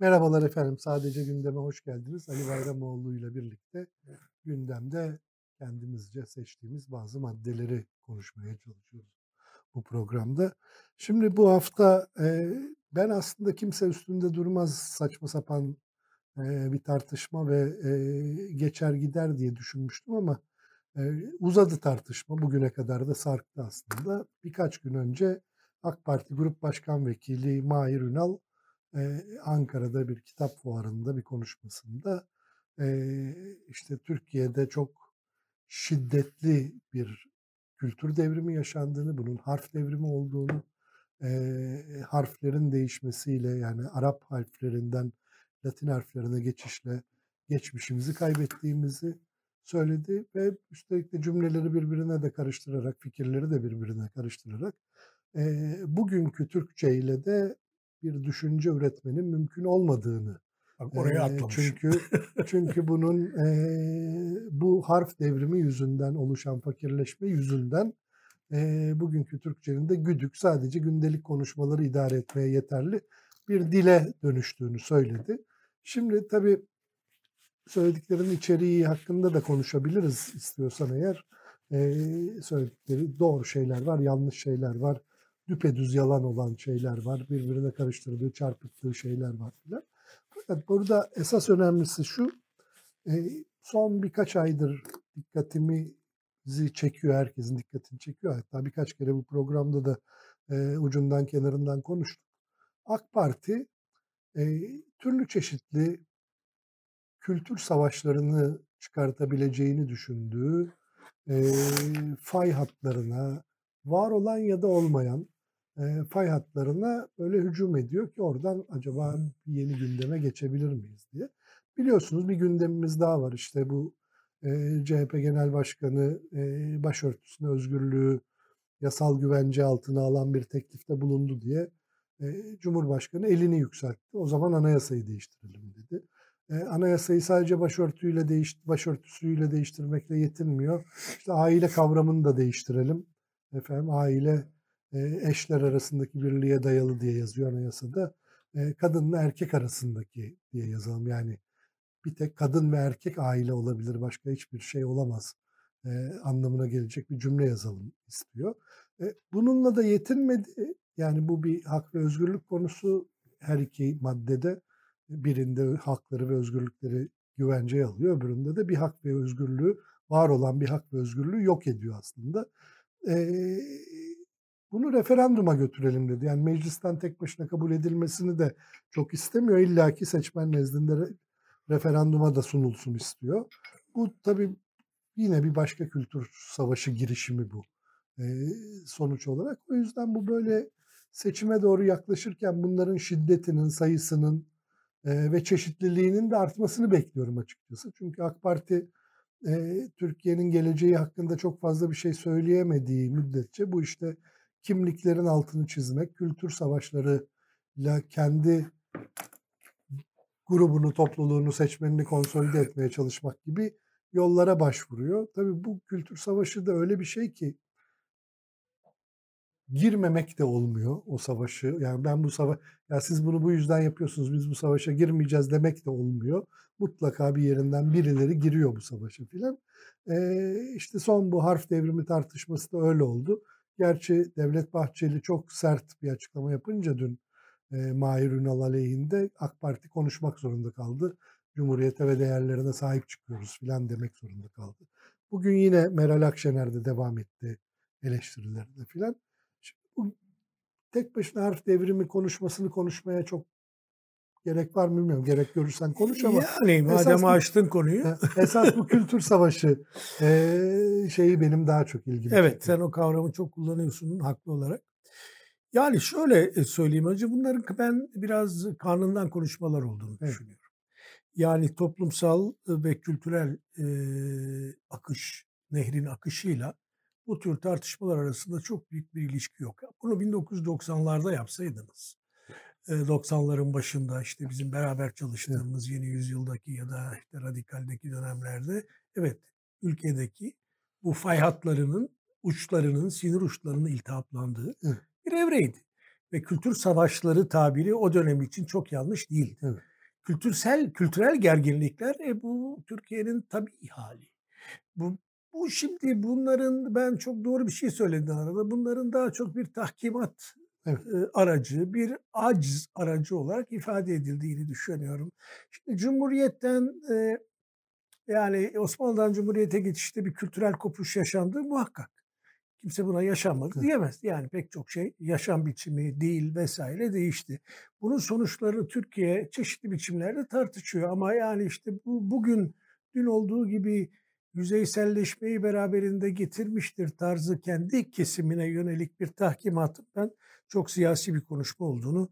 Merhabalar efendim. Sadece gündeme hoş geldiniz. Ali Bayramoğlu ile birlikte gündemde kendimizce seçtiğimiz bazı maddeleri konuşmaya çalışıyoruz bu programda. Şimdi bu hafta e, ben aslında kimse üstünde durmaz saçma sapan e, bir tartışma ve e, geçer gider diye düşünmüştüm ama e, uzadı tartışma. Bugüne kadar da sarktı aslında. Birkaç gün önce AK Parti Grup Başkan Vekili Mahir Ünal Ankara'da bir kitap fuarında bir konuşmasında işte Türkiye'de çok şiddetli bir kültür devrimi yaşandığını, bunun harf devrimi olduğunu, harflerin değişmesiyle yani Arap harflerinden Latin harflerine geçişle geçmişimizi kaybettiğimizi söyledi ve üstelik de cümleleri birbirine de karıştırarak, fikirleri de birbirine karıştırarak e, bugünkü Türkçe ile de bir düşünce üretmenin mümkün olmadığını Bak oraya atlamış. Çünkü çünkü bunun e, bu harf devrimi yüzünden oluşan fakirleşme yüzünden e, bugünkü Türkçenin de güdük sadece gündelik konuşmaları idare etmeye yeterli bir dile dönüştüğünü söyledi. Şimdi tabii söylediklerinin içeriği hakkında da konuşabiliriz istiyorsan eğer. E, söyledikleri doğru şeyler var, yanlış şeyler var düpedüz yalan olan şeyler var. Birbirine karıştırdığı, çarpıttığı şeyler var filan. Fakat burada esas önemlisi şu, e, son birkaç aydır dikkatimizi çekiyor, herkesin dikkatini çekiyor. Hatta birkaç kere bu programda da e, ucundan kenarından konuştuk. AK Parti e, türlü çeşitli kültür savaşlarını çıkartabileceğini düşündüğü fay hatlarına, var olan ya da olmayan e, fay hatlarına böyle hücum ediyor ki oradan acaba yeni gündeme geçebilir miyiz diye. Biliyorsunuz bir gündemimiz daha var işte bu e, CHP Genel Başkanı e, başörtüsüne özgürlüğü yasal güvence altına alan bir teklifte bulundu diye e, Cumhurbaşkanı elini yükseltti. O zaman anayasayı değiştirelim dedi. E, anayasayı sadece başörtüyle değiş, başörtüsüyle değiştirmekle yetinmiyor. İşte aile kavramını da değiştirelim. Efendim aile eşler arasındaki birliğe dayalı diye yazıyor anayasada. Kadınla erkek arasındaki diye yazalım. Yani bir tek kadın ve erkek aile olabilir, başka hiçbir şey olamaz anlamına gelecek bir cümle yazalım istiyor. Bununla da yetinmedi. Yani bu bir hak ve özgürlük konusu her iki maddede. Birinde hakları ve özgürlükleri güvenceye alıyor, öbüründe de bir hak ve özgürlüğü, var olan bir hak ve özgürlüğü yok ediyor aslında. Ee, bunu referanduma götürelim dedi. Yani meclisten tek başına kabul edilmesini de çok istemiyor. İlla ki seçmen nezdinde referanduma da sunulsun istiyor. Bu tabii yine bir başka kültür savaşı girişimi bu sonuç olarak. O yüzden bu böyle seçime doğru yaklaşırken bunların şiddetinin, sayısının ve çeşitliliğinin de artmasını bekliyorum açıkçası. Çünkü AK Parti Türkiye'nin geleceği hakkında çok fazla bir şey söyleyemediği müddetçe bu işte kimliklerin altını çizmek, kültür savaşlarıyla kendi grubunu, topluluğunu, seçmenini konsolide etmeye çalışmak gibi yollara başvuruyor. Tabii bu kültür savaşı da öyle bir şey ki girmemek de olmuyor o savaşı. Yani ben bu savaş ya siz bunu bu yüzden yapıyorsunuz. Biz bu savaşa girmeyeceğiz demek de olmuyor. Mutlaka bir yerinden birileri giriyor bu savaşa filan. Ee, işte son bu harf devrimi tartışması da öyle oldu. Gerçi Devlet Bahçeli çok sert bir açıklama yapınca dün e, Mahir Ünal aleyhinde AK Parti konuşmak zorunda kaldı. Cumhuriyete ve değerlerine sahip çıkıyoruz filan demek zorunda kaldı. Bugün yine Meral Akşener de devam etti eleştirilerinde filan. Tek başına harf devrimi konuşmasını konuşmaya çok gerek var mı bilmiyorum. Gerek görürsen konuş ama. Yani madem açtın konuyu. esas bu kültür savaşı e, şeyi benim daha çok ilgimi Evet çekiyor. sen o kavramı çok kullanıyorsun haklı olarak. Yani şöyle söyleyeyim önce bunların ben biraz karnından konuşmalar olduğunu evet. düşünüyorum. Yani toplumsal ve kültürel e, akış, nehrin akışıyla bu tür tartışmalar arasında çok büyük bir ilişki yok. Bunu 1990'larda yapsaydınız 90'ların başında işte bizim beraber çalıştığımız yeni yüzyıldaki ya da işte radikaldeki dönemlerde evet ülkedeki bu fay hatlarının uçlarının, sinir uçlarının iltihaplandığı bir evreydi. Ve kültür savaşları tabiri o dönem için çok yanlış değildi. Evet. kültürsel kültürel gerginlikler e, bu Türkiye'nin tabii hali. Bu bu şimdi bunların ben çok doğru bir şey söyledim arada. Bunların daha çok bir tahkimat evet. aracı, bir aciz aracı olarak ifade edildiğini düşünüyorum. Şimdi Cumhuriyet'ten yani Osmanlı'dan Cumhuriyet'e geçişte bir kültürel kopuş yaşandı muhakkak. Kimse buna yaşanmadı diyemez. Yani pek çok şey yaşam biçimi, değil vesaire değişti. Bunun sonuçlarını Türkiye çeşitli biçimlerde tartışıyor ama yani işte bu bugün dün olduğu gibi yüzeyselleşmeyi beraberinde getirmiştir tarzı kendi kesimine yönelik bir tahkimatın ben çok siyasi bir konuşma olduğunu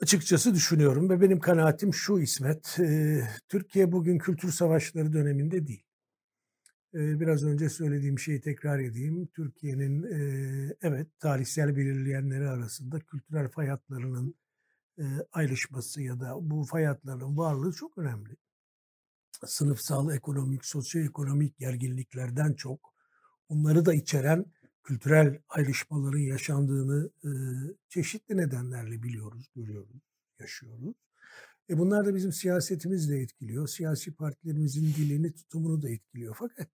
açıkçası düşünüyorum ve benim kanaatim şu İsmet, Türkiye bugün kültür savaşları döneminde değil. Biraz önce söylediğim şeyi tekrar edeyim. Türkiye'nin evet tarihsel belirleyenleri arasında kültürel fay hatlarının e, ayrışması ya da bu fay hatlarının varlığı çok önemli sınıfsal, ekonomik, sosyoekonomik gerginliklerden çok onları da içeren kültürel ayrışmaların yaşandığını e, çeşitli nedenlerle biliyoruz, görüyoruz, yaşıyoruz. E bunlar da bizim siyasetimizi de etkiliyor. Siyasi partilerimizin dilini, tutumunu da etkiliyor. Fakat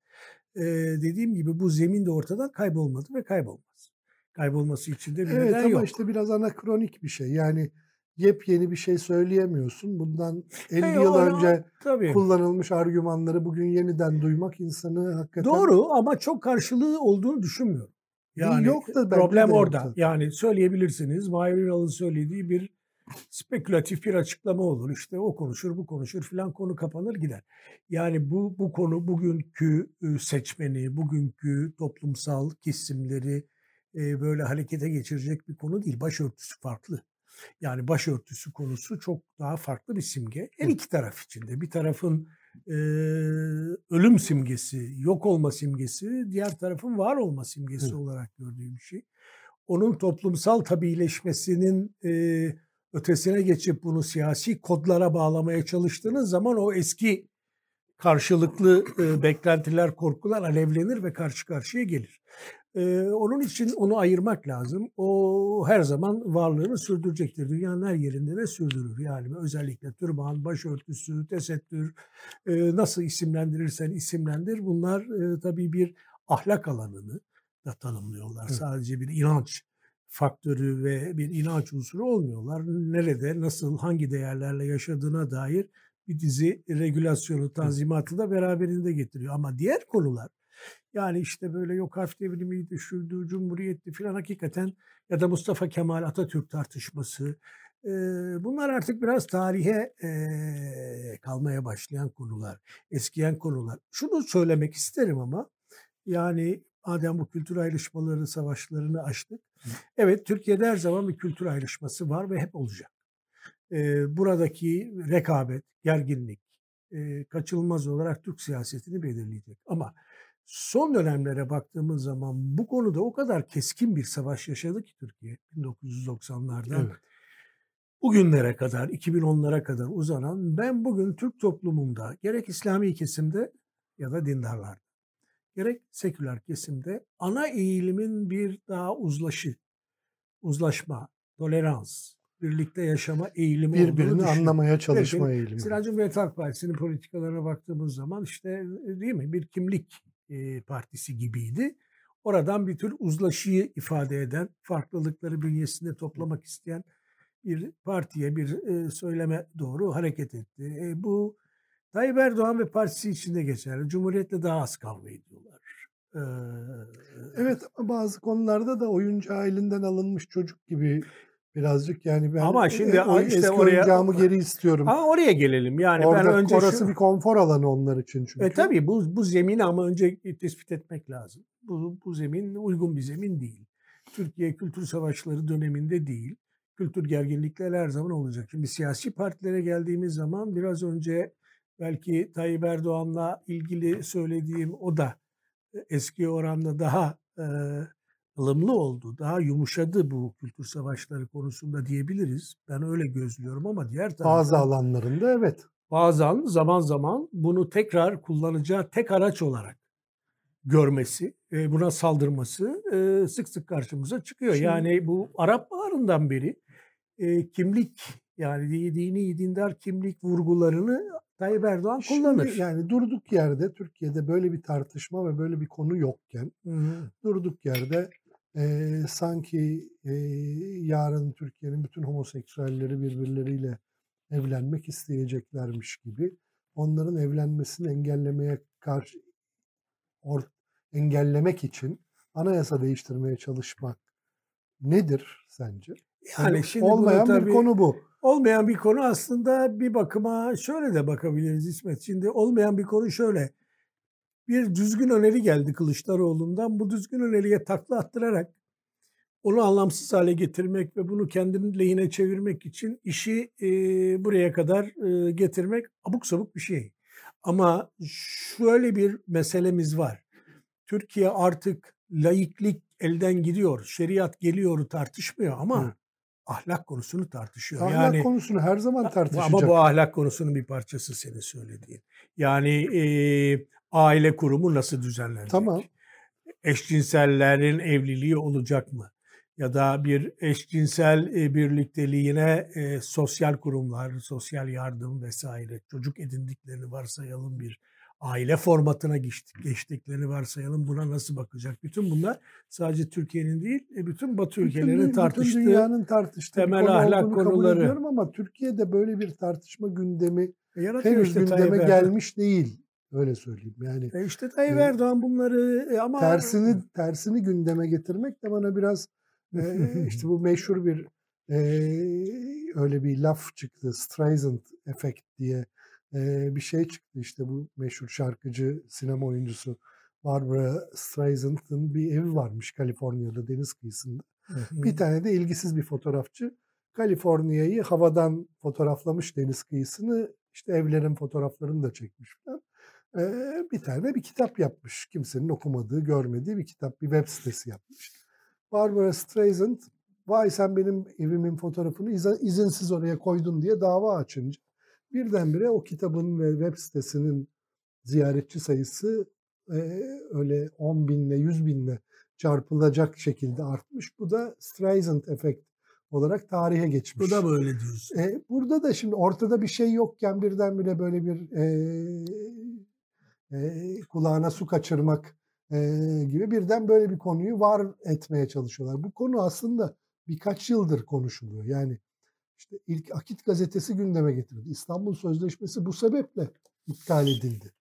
e, dediğim gibi bu zemin de ortadan kaybolmadı ve kaybolmaz. Kaybolması için de bir evet, neden yok. Evet ama işte biraz anakronik bir şey. Yani yepyeni bir şey söyleyemiyorsun. Bundan 50 hey, yıl ona, önce tabii. kullanılmış argümanları bugün yeniden duymak insanı hakikaten... Doğru ama çok karşılığı olduğunu düşünmüyorum. Yani yok da problem orada. Yoktu. Yani söyleyebilirsiniz. Mahir Ünal'ın söylediği bir spekülatif bir açıklama olur. İşte o konuşur, bu konuşur filan konu kapanır gider. Yani bu bu konu bugünkü seçmeni, bugünkü toplumsal kesimleri böyle harekete geçirecek bir konu değil. Başörtüsü farklı. Yani başörtüsü konusu çok daha farklı bir simge. Her iki taraf içinde. Bir tarafın e, ölüm simgesi, yok olma simgesi, diğer tarafın var olma simgesi Hı. olarak gördüğü bir şey. Onun toplumsal tabiileşmesinin e, ötesine geçip bunu siyasi kodlara bağlamaya çalıştığınız zaman o eski karşılıklı e, beklentiler, korkular alevlenir ve karşı karşıya gelir. Ee, onun için onu ayırmak lazım. O her zaman varlığını sürdürecektir. Dünyanın her yerinde de sürdürür. Yani özellikle türban, başörtüsü, tesettür, e, nasıl isimlendirirsen isimlendir. Bunlar e, tabii bir ahlak alanını da tanımlıyorlar. Hı. Sadece bir inanç faktörü ve bir inanç unsuru olmuyorlar. Nerede, nasıl, hangi değerlerle yaşadığına dair bir dizi regülasyonu, tanzimatı da beraberinde getiriyor. Ama diğer konular yani işte böyle yok harf devrimiydi, şuydu, cumhuriyetti filan hakikaten ya da Mustafa Kemal Atatürk tartışması. E, bunlar artık biraz tarihe e, kalmaya başlayan konular, eskiyen konular. Şunu söylemek isterim ama yani madem bu kültür ayrışmaları, savaşlarını açtık. Evet Türkiye'de her zaman bir kültür ayrışması var ve hep olacak. E, buradaki rekabet, gerginlik e, kaçınılmaz olarak Türk siyasetini belirleyecek. Ama son dönemlere baktığımız zaman bu konuda o kadar keskin bir savaş yaşadı ki Türkiye 1990'lardan evet. bugünlere kadar 2010'lara kadar uzanan ben bugün Türk toplumunda gerek İslami kesimde ya da dindarlarda gerek seküler kesimde ana eğilimin bir daha uzlaşı, uzlaşma, tolerans, birlikte yaşama eğilimi birbirini anlamaya çalışma Belki, eğilimi. Sıra Cumhuriyet Halk Partisi'nin politikalarına baktığımız zaman işte değil mi bir kimlik e, Partisi gibiydi. Oradan bir tür uzlaşıyı ifade eden, farklılıkları bünyesinde toplamak isteyen bir partiye, bir e, söyleme doğru hareket etti. E, bu Tayyip Erdoğan ve partisi içinde geçerli. Cumhuriyetle daha az kavga ediyorlar. Ee, evet bazı konularda da oyuncu ailinden alınmış çocuk gibi Birazcık yani ben ama şimdi e, o, işte eski oraya oyuncağımı geri istiyorum. Ama oraya gelelim. Yani Orada, ben önce orası şu, bir konfor alanı onlar için çünkü. E tabii bu bu zemin ama önce tespit etmek lazım. Bu bu zemin uygun bir zemin değil. Türkiye kültür savaşları döneminde değil. Kültür gerginlikler her zaman olacak. Şimdi siyasi partilere geldiğimiz zaman biraz önce belki Tayyip Erdoğan'la ilgili söylediğim o da eski oranda daha e, ılımlı oldu, daha yumuşadı bu kültür savaşları konusunda diyebiliriz. Ben öyle gözlüyorum ama diğer taraftan... Bazı alanlarında evet. Bazen zaman zaman bunu tekrar kullanacağı tek araç olarak görmesi, buna saldırması sık sık karşımıza çıkıyor. Şimdi, yani bu Arap Baharı'ndan beri kimlik Yani dini dindar kimlik vurgularını Tayyip Erdoğan Şimdi kullanır. yani durduk yerde Türkiye'de böyle bir tartışma ve böyle bir konu yokken Hı hı. durduk yerde e, sanki e, yarın Türkiye'nin bütün homoseksüelleri birbirleriyle evlenmek isteyeceklermiş gibi onların evlenmesini engellemeye karşı or, engellemek için anayasa değiştirmeye çalışmak nedir sence? Yani şimdi bunu olmayan bir tabii- konu bu. Olmayan bir konu aslında bir bakıma şöyle de bakabiliriz İsmet. Şimdi olmayan bir konu şöyle. Bir düzgün öneri geldi Kılıçdaroğlu'ndan. Bu düzgün öneriye takla attırarak onu anlamsız hale getirmek ve bunu kendinin lehine çevirmek için işi e, buraya kadar e, getirmek abuk sabuk bir şey. Ama şöyle bir meselemiz var. Türkiye artık laiklik elden gidiyor, şeriat geliyor tartışmıyor ama Hı. ahlak konusunu tartışıyor. Ahlak yani konusunu her zaman tartışacak. ama bu ahlak konusunun bir parçası senin söylediğin. Yani e, aile kurumu nasıl düzenlenecek? Tamam. Eşcinsellerin evliliği olacak mı? Ya da bir eşcinsel e, birlikteliğine e, sosyal kurumlar, sosyal yardım vesaire, çocuk edindiklerini varsayalım bir aile formatına geçtik, geçtiklerini varsayalım. Buna nasıl bakacak? Bütün bunlar sadece Türkiye'nin değil, e, bütün Batı Bütün ülkelerinin bütün tartıştığı dünyanın tartıştığı temel konu ahlak kabul konuları. ediyorum ama Türkiye'de böyle bir tartışma gündemi E, yaratıyor henüz işte gündeme Tayyip gelmiş değil. Öyle söyleyeyim. Yani E işte Tayyip E, Erdoğan bunları e, ama tersini tersini gündeme getirmek de bana biraz e, işte bu meşhur bir e, öyle bir laf çıktı. Streisand efekt diye e, bir şey çıktı. İşte bu meşhur şarkıcı, sinema oyuncusu Barbara Streisand'ın bir evi varmış Kaliforniya'da deniz kıyısında. Bir tane de ilgisiz bir fotoğrafçı Kaliforniya'yı havadan fotoğraflamış deniz kıyısını işte evlerin fotoğraflarını da çekmiş falan. Ee, bir tane bir kitap yapmış. Kimsenin okumadığı, görmediği bir kitap, bir web sitesi yapmış. Barbara Streisand, vay sen benim evimin fotoğrafını izinsiz oraya koydun diye dava açınca birdenbire o kitabın ve web sitesinin ziyaretçi sayısı e, öyle 10 binle 100 binle çarpılacak şekilde artmış. Bu da Streisand efekt olarak tarihe geçmiş. bu da böyle diyorsun. E, burada da şimdi ortada bir şey yokken birdenbire böyle bir e, e, kulağına su kaçırmak e, gibi birden böyle bir konuyu var etmeye çalışıyorlar. Bu konu aslında birkaç yıldır konuşuluyor. Yani işte ilk Akit gazetesi gündeme getirildi. İstanbul Sözleşmesi bu sebeple iptal edildi.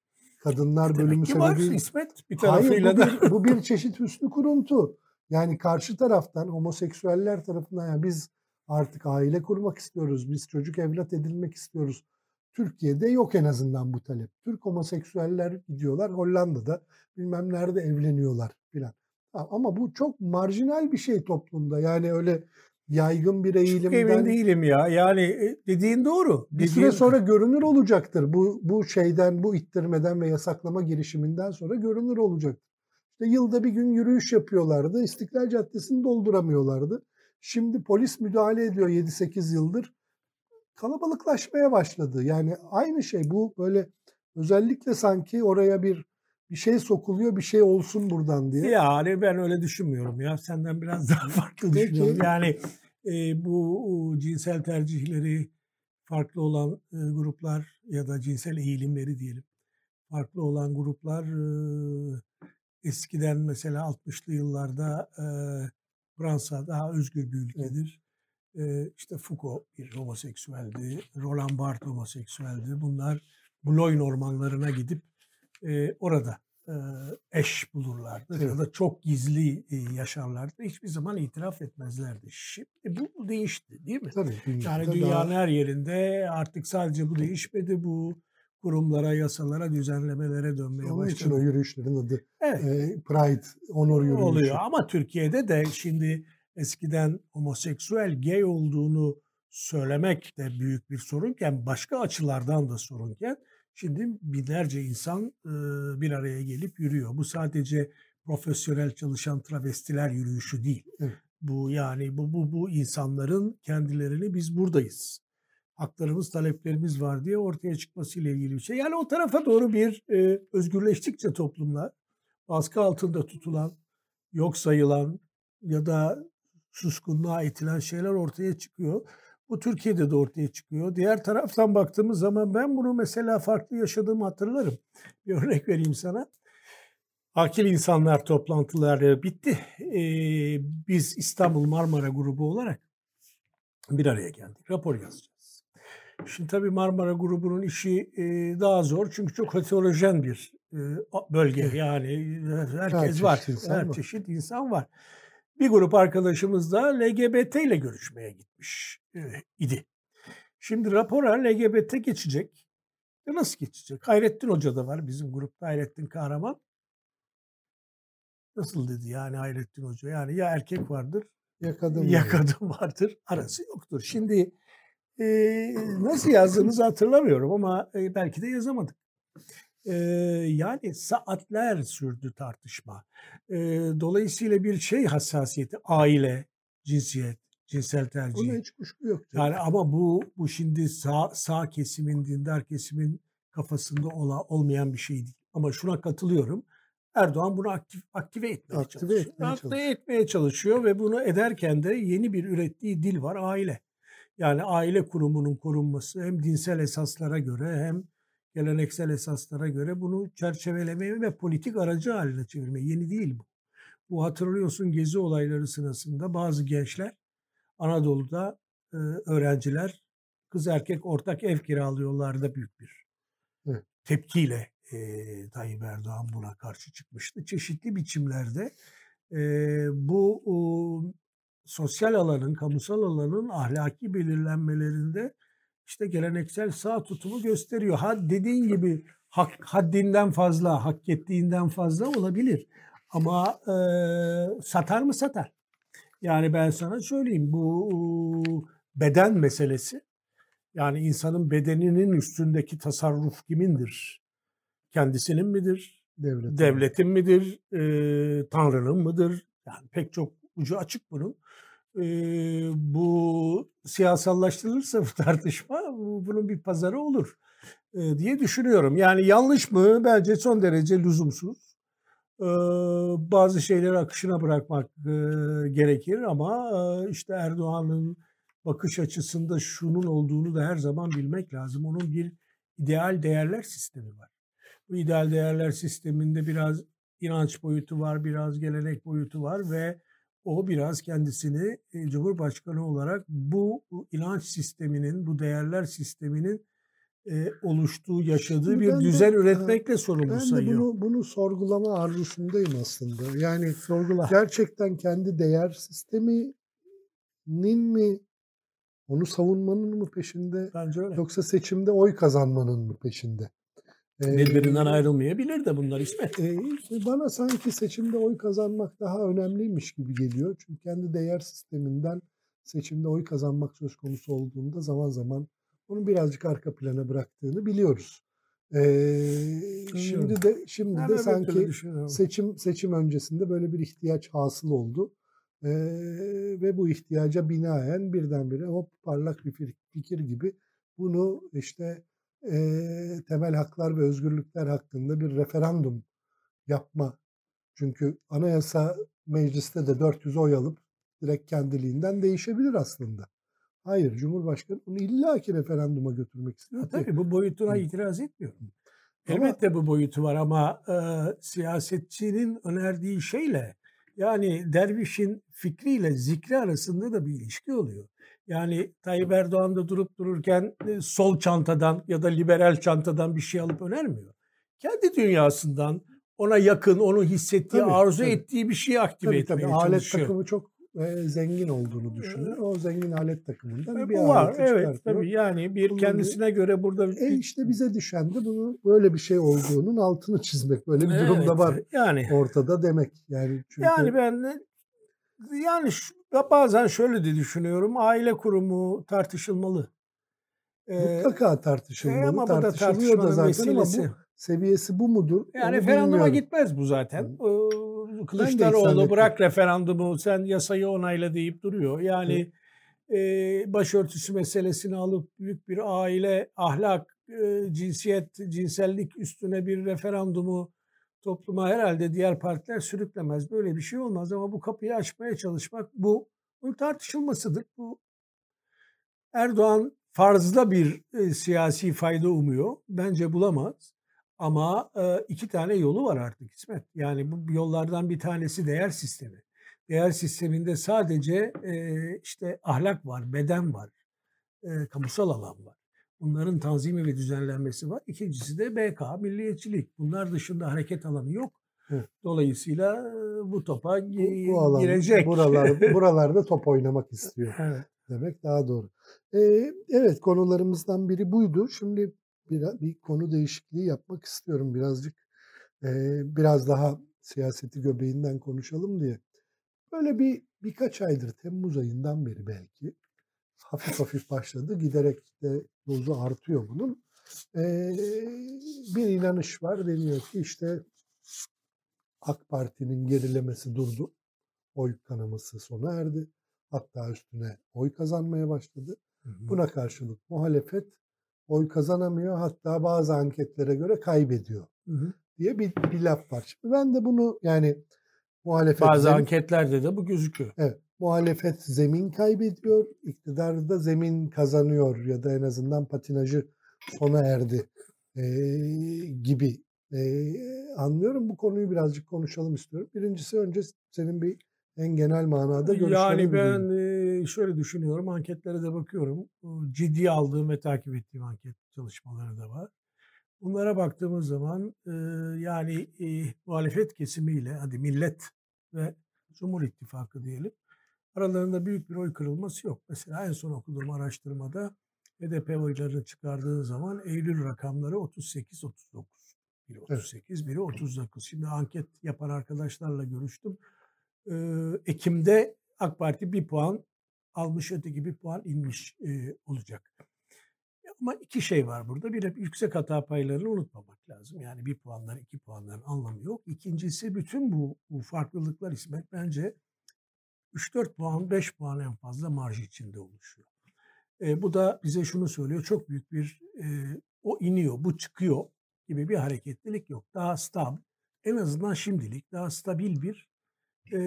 Kadınlar bölümü Demek var sebebiyle. İsmet bir Hayır tarafıyla bu da. bir, bu bir çeşit hüsnü kuruntu. Yani karşı taraftan homoseksüeller tarafından yani biz artık aile kurmak istiyoruz. Biz çocuk evlat edinmek istiyoruz. Türkiye'de yok en azından bu talep. Türk homoseksüeller gidiyorlar Hollanda'da bilmem nerede evleniyorlar filan. Ama bu çok marjinal bir şey toplumda. Yani öyle yaygın bir Çok eğilimden emin değilim ya. Yani e, dediğin doğru. bir süre Dediğin- sonra görünür olacaktır. Bu bu şeyden, bu ittirmeden ve yasaklama girişiminden sonra görünür olacaktır. İşte yılda bir gün yürüyüş yapıyorlardı. İstiklal Caddesi'ni dolduramıyorlardı. Şimdi polis müdahale ediyor 7-8 yıldır. Kalabalıklaşmaya başladı. Yani aynı şey bu böyle özellikle sanki oraya bir bir şey sokuluyor, bir şey olsun buradan diye. Yani ben öyle düşünmüyorum ya. Senden biraz daha farklı düşünüyorum. Yani e, bu cinsel tercihleri farklı olan e, gruplar ya da cinsel eğilimleri diyelim. Farklı olan gruplar e, eskiden mesela 60'lı yıllarda e, Fransa daha özgür bir ülkedir. İşte Foucault bir homoseksüeldi. Roland Barthes homoseksüeldi. Bunlar Boulogne ormanlarına gidip e, orada e, eş bulurlardı ya Evet. da çok gizli e, yaşarlardı. Hiçbir zaman itiraf etmezlerdi. Şimdi bu değişti değil mi? Tabii Yani daha- dünyanın her yerinde artık sadece bu değişmedi. Bu kurumlara, yasalara, düzenlemelere dönmeye onun için o başladı. yürüyüşlerin adı Evet e, Pride, onur yürüyüşü. oluyor ama Türkiye'de de şimdi eskiden homoseksüel, gay olduğunu söylemek de büyük bir sorunken başka açılardan da sorunken şimdi binlerce insan bir araya gelip yürüyor. Bu sadece profesyonel çalışan travestiler yürüyüşü değil. Evet. Bu yani bu bu bu insanların kendilerini biz buradayız. Haklarımız, taleplerimiz var diye ortaya çıkmasıyla ilgili bir şey. Yani o tarafa doğru bir e, özgürleştikçe toplumlar baskı altında tutulan, yok sayılan ya da suskunluğa itilen şeyler ortaya çıkıyor. Bu Türkiye'de de ortaya çıkıyor. Diğer taraftan baktığımız zaman ben bunu mesela farklı yaşadığımı hatırlarım. Bir örnek vereyim sana. Akil insanlar toplantıları bitti. Ee, biz İstanbul Marmara grubu olarak bir araya geldik. Rapor yazacağız. Şimdi tabii Marmara grubunun işi e, daha zor çünkü çok heterojen bir e, bölge. Yani herkes Her var. Her çeşit insan var. Bir grup arkadaşımız da LGBT ile görüşmeye gitmiş e, idi. Şimdi rapora LGBT geçecek. E nasıl geçecek? Hayrettin Hoca da var bizim grupta Hayrettin Kahraman. Nasıl dedi yani Hayrettin Hoca? Yani ya erkek vardır Ya kadın ya kadın vardır. Arası yoktur. Şimdi e, nasıl yazdığınızı hatırlamıyorum ama e, belki de yazamadık. E, yani saatler sürdü tartışma. E, dolayısıyla bir şey hassasiyeti, aile, cinsiyet, cinsel tercih. Ona hiç kuşku yok. Yani ama bu bu şimdi sağ, sağ kesimin, dindar kesimin kafasında ola, olmayan bir şey değil. Ama şuna katılıyorum. Erdoğan bunu aktif, aktive etmeye Aktive çalışıyor. etmeye aktive çalışıyor. etmeye çalışıyor ve bunu ederken de yeni bir ürettiği dil var aile. Yani aile kurumunun korunması hem dinsel esaslara göre hem geleneksel esaslara göre bunu çerçevelemeyi ve politik aracı haline çevirmeyi yeni değil bu. Bu hatırlıyorsun gezi olayları sırasında bazı gençler Anadolu'da e, öğrenciler kız erkek ortak ev kiralıyorlardı büyük bir Evet. tepkiyle e, Tayyip Erdoğan buna karşı çıkmıştı. Çeşitli biçimlerde e, bu o, sosyal alanın, kamusal alanın ahlaki belirlenmelerinde işte geleneksel sağ tutumu gösteriyor. Ha dediğin gibi hak, haddinden fazla, hak ettiğinden fazla olabilir. Ama e, satar mı satar? Yani ben sana söyleyeyim bu beden meselesi yani insanın bedeninin üstündeki tasarruf kimindir? Kendisinin midir? Devlet. Devletin midir? E, Tanrı'nın mıdır? Yani pek çok ucu açık bunun. E, bu siyasallaştırılırsa bu tartışma bu- bunun bir pazarı olur e, diye düşünüyorum. Yani yanlış mı? Bence son derece lüzumsuz. E, bazı şeyleri akışına bırakmak e, gerekir ama e, işte Erdoğan'ın bakış açısında şunun olduğunu da her zaman bilmek lazım. Onun bir ideal değerler sistemi var. Bu ideal değerler sisteminde biraz inanç boyutu var, biraz gelenek boyutu var ve o biraz kendisini e, Cumhurbaşkanı olarak bu inanç sisteminin, bu değerler sisteminin e, oluştuğu, yaşadığı Şimdi bir ben de- düzen ha, üretmekle sorumlu Ben sayıyor. bunu, bunu sorgulama arzusundayım aslında. Yani Sorgula. gerçekten kendi değer sisteminin mi onu savunmanın mı peşinde Bence öyle. yoksa seçimde oy kazanmanın mı peşinde? Ee, Birbirinden ayrılmayabilir de bunlar İsmet. e, bana sanki seçimde oy kazanmak daha önemliymiş gibi geliyor. Çünkü kendi değer sisteminden seçimde oy kazanmak söz konusu olduğunda zaman zaman onu birazcık arka plana bıraktığını biliyoruz. Ee, şimdi de şimdi Ben de sanki seçim seçim öncesinde böyle bir ihtiyaç hasıl oldu. Ee, ve bu ihtiyaca binaen birdenbire hop parlak bir fikir gibi bunu işte e, temel haklar ve özgürlükler hakkında bir referandum yapma. Çünkü anayasa mecliste de 400 oy alıp direkt kendiliğinden değişebilir aslında. Hayır, Cumhurbaşkanı bunu illaki referanduma götürmek istiyor. Ki- tabii bu boyutuna Hı. itiraz etmiyorum. Ama- Elbette bu boyutu var ama e, siyasetçinin önerdiği şeyle yani dervişin fikriyle zikri arasında da bir ilişki oluyor. Yani Tayyip Erdoğan da durup dururken e, sol çantadan ya da liberal çantadan bir şey alıp önermiyor. Kendi dünyasından ona yakın, onu hissettiği, Tabii, arzu tabii. ettiği bir şeyi aktive Tabii etmeye tabii alet çalışıyor. takımı çok e, zengin olduğunu düşünüyor. O zengin alet takımından E, bir bu var, evet çıkartıyor. tabii yani bir Bunu- kendisine göre burada E işte bize düşen de bunu böyle bir şey olduğunun altını çizmek. Böyle bir durum da Evet, var Yani ortada demek. Yani çünkü Yani ben yani bazen şöyle de düşünüyorum. Aile kurumu tartışılmalı. Mutlaka tartışılmalı. e, ama bu da tartışılıyor da zaten ama vesilesi. bu seviyesi bu mudur? yani referanduma bilmiyorum. gitmez bu zaten. Ee, Kılıçdaroğlu bırak referandumu sen yasayı onayla deyip duruyor. Yani e, başörtüsü meselesini alıp büyük bir aile, ahlak, e, cinsiyet, cinsellik üstüne bir referandumu topluma herhalde diğer partiler sürüklemez. Böyle bir şey olmaz ama bu kapıyı açmaya çalışmak bu bunun tartışılmasıdır. Bu Erdoğan farzda bir e, siyasi fayda umuyor. Bence bulamaz. Ama e, iki tane yolu var artık İsmet. Yani bu yollardan bir tanesi değer sistemi. Değer sisteminde sadece e, işte ahlak var, beden var, e, kamusal alan var. Bunların tanzimi ve düzenlenmesi var. İkincisi de BK, milliyetçilik. Bunlar dışında hareket alanı yok. Dolayısıyla bu topa bu, bu alan, girecek. Buralar, buralarda top oynamak istiyor. Evet. Demek daha doğru. Ee, evet konularımızdan biri buydu. Şimdi bir, bir konu değişikliği yapmak istiyorum birazcık. Ee, biraz daha siyaseti göbeğinden konuşalım diye. Böyle bir birkaç aydır Temmuz ayından beri belki hafif hafif başladı. Giderek de dozu artıyor bunun. Ee, bir inanış var. Deniyor ki işte AK Parti'nin gerilemesi durdu. Oy kanaması sona erdi. Hatta üstüne oy kazanmaya başladı. Hı hı. Buna karşılık muhalefet oy kazanamıyor. Hatta bazı anketlere göre kaybediyor. Hı hı. diye bir, bir laf var. Şimdi ben de bunu yani muhalefet... Bazı anketlerde de bu gözüküyor. Evet. Muhalefet zemin kaybediyor. İktidarda zemin kazanıyor ya da en azından patinajı sona erdi e, gibi e, anlıyorum. Bu konuyu birazcık konuşalım istiyorum. Birincisi önce senin bir en genel manada görüşlerin. Yani ben e, şöyle düşünüyorum. Anketlere de bakıyorum. Ciddi aldığım ve takip ettiğim anket çalışmaları da var. Bunlara baktığımız zaman e, yani e, muhalefet kesimiyle hadi millet ve Cumhur İttifakı diyelim aralarında büyük bir oy kırılması yok. Mesela en son okuduğum araştırmada HDP oylarını çıkardığı zaman Eylül rakamları 38-39. Biri 38, biri 39. Şimdi anket yapan arkadaşlarla görüştüm. Ee, Ekim'de AK Parti bir puan almış, öteki bir puan inmiş e, olacak. Ama iki şey var burada. Bir yüksek hata paylarını unutmamak lazım. Yani bir puanlar, iki puanların anlamı yok. İkincisi bütün bu, bu farklılıklar İsmet bence 3-4 puan, 5 puan en fazla marj içinde oluşuyor. E, bu da bize şunu söylüyor. Çok büyük bir e, o iniyor, bu çıkıyor gibi bir hareketlilik yok. Daha stabil, en azından şimdilik daha stabil bir e,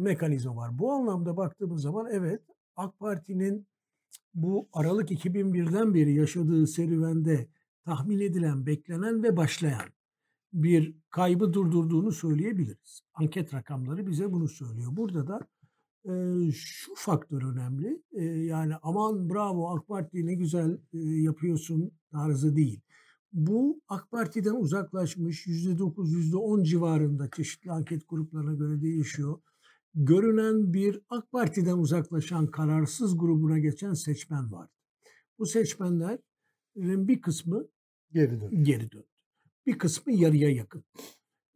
mekanizma var. Bu anlamda baktığımız zaman evet AK Parti'nin bu Aralık 2001'den beri yaşadığı serüvende tahmin edilen, beklenen ve başlayan bir kaybı durdurduğunu söyleyebiliriz. Anket rakamları bize bunu söylüyor. Burada da şu faktör önemli. Yani aman bravo AK Parti ne güzel yapıyorsun tarzı değil. Bu AK Parti'den uzaklaşmış %9, %10 civarında çeşitli anket gruplarına göre değişiyor. Görünen bir AK Parti'den uzaklaşan kararsız grubuna geçen seçmen var. Bu seçmenlerin bir kısmı geri döndü. Geri döndü. Bir kısmı yarıya yakın.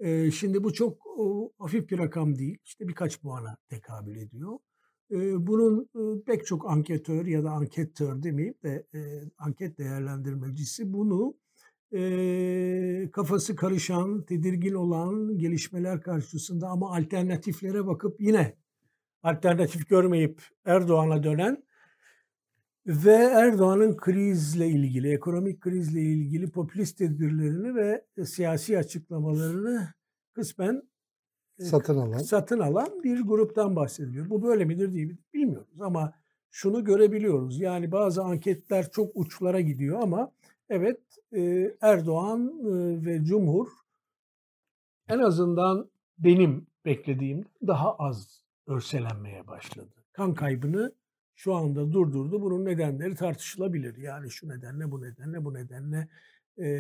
Ee, şimdi bu çok o, hafif bir rakam değil. İşte birkaç puana tekabül ediyor. Ee, bunun e, pek çok anketör ya da anketör demeyip de e, anket değerlendirmecisi bunu e, kafası karışan, tedirgin olan gelişmeler karşısında ama alternatiflere bakıp yine alternatif görmeyip Erdoğan'a dönen ve Erdoğan'ın krizle ilgili, ekonomik krizle ilgili popülist tedbirlerini ve siyasi açıklamalarını kısmen satın alan satın alan bir gruptan bahsediliyor. Bu böyle midir mi bilmiyoruz ama şunu görebiliyoruz. Yani bazı anketler çok uçlara gidiyor ama evet Erdoğan ve Cumhur en azından benim beklediğim daha az örselenmeye başladı. Kan kaybını şu anda durdurdu. Bunun nedenleri tartışılabilir. Yani şu nedenle, bu nedenle, bu nedenle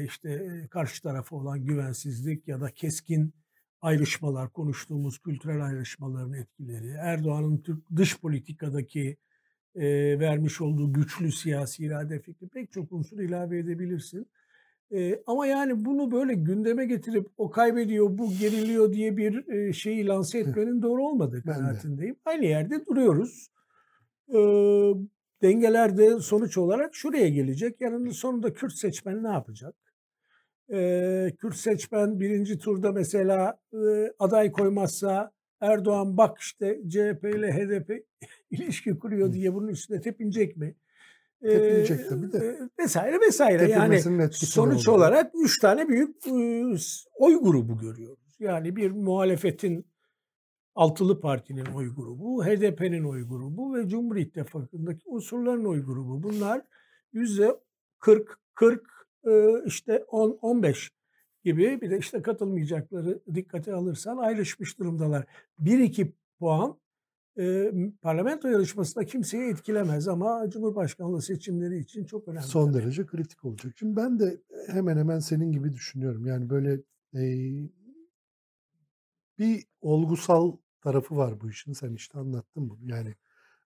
işte karşı tarafa olan güvensizlik ya da keskin ayrışmalar, konuştuğumuz kültürel ayrışmaların etkileri, Erdoğan'ın dış politikadaki e, vermiş olduğu güçlü siyasi irade fikri pek çok unsur ilave edebilirsin. E, ama yani bunu böyle gündeme getirip o kaybediyor, bu geriliyor diye bir e, şeyi lanse etmenin doğru olmadığı kanaatindeyim. Aynı yerde duruyoruz. E, dengeler de sonuç olarak şuraya gelecek. Yarın sonunda Kürt seçmen ne yapacak? E, Kürt seçmen birinci turda mesela e, aday koymazsa Erdoğan bak işte CHP ile HDP ilişki kuruyor diye bunun üstüne tepinecek mi? Tepinecek tabii de. Vesaire vesaire. Yani sonuç oldu. olarak üç tane büyük oy grubu görüyoruz. Yani bir muhalefetin Altılı Parti'nin oy grubu, HDP'nin oy grubu ve Cumhur İttifakı'ndaki unsurların oy grubu. Bunlar yüzde 40, 40 e, işte 10, 15 gibi bir de işte katılmayacakları dikkate alırsan ayrışmış durumdalar. 1-2 puan e, parlamento yarışmasında kimseyi etkilemez ama Cumhurbaşkanlığı seçimleri için çok önemli. Son tabii. derece kritik olacak. Şimdi ben de hemen hemen senin gibi düşünüyorum. Yani böyle e, bir olgusal tarafı var bu işin. Sen işte anlattın bunu. Yani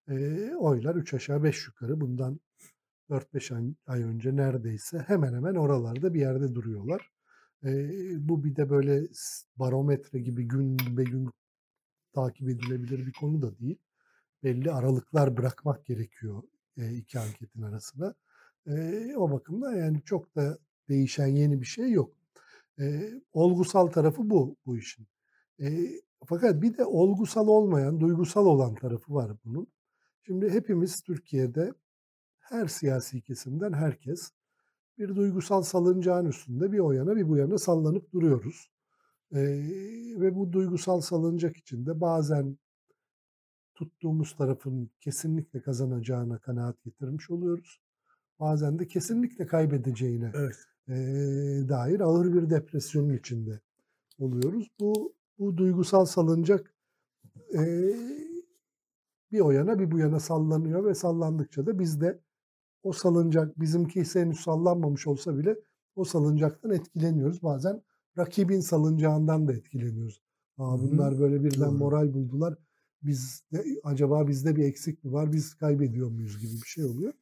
e, oylar 3 aşağı 5 yukarı bundan 4-5 ay önce neredeyse hemen hemen oralarda bir yerde duruyorlar. E, bu bir de böyle barometre gibi gün be gün takip edilebilir bir konu da değil. Belli aralıklar bırakmak gerekiyor e, iki anketin arasında. E, o bakımda yani çok da değişen yeni bir şey yok. E, olgusal tarafı bu bu işin. E, fakat bir de olgusal olmayan, duygusal olan tarafı var bunun. Şimdi hepimiz Türkiye'de her siyasi kesimden herkes bir duygusal salıncağın üstünde bir o yana bir bu yana sallanıp duruyoruz. Ee, ve bu duygusal salıncak içinde bazen tuttuğumuz tarafın kesinlikle kazanacağına kanaat getirmiş oluyoruz. Bazen de kesinlikle kaybedeceğine evet. e, dair ağır bir depresyonun içinde oluyoruz. Bu bu duygusal salıncak e, bir o yana bir bu yana sallanıyor ve sallandıkça da biz de o salıncak bizimki henüz sallanmamış olsa bile o salıncaktan etkileniyoruz. Bazen rakibin salıncağından da etkileniyoruz. Aa, bunlar böyle birden moral buldular. Biz de, acaba bizde bir eksik mi var? Biz kaybediyor muyuz gibi bir şey oluyor.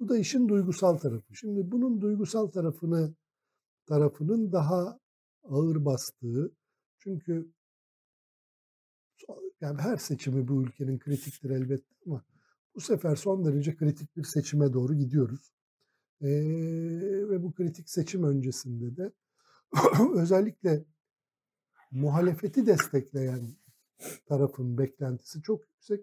Bu da işin duygusal tarafı. Şimdi bunun duygusal tarafını tarafının daha ağır bastığı çünkü yani her seçimi bu ülkenin kritiktir elbette ama bu sefer son derece kritik bir seçime doğru gidiyoruz. Ee, ve bu kritik seçim öncesinde de özellikle muhalefeti destekleyen tarafın beklentisi çok yüksek.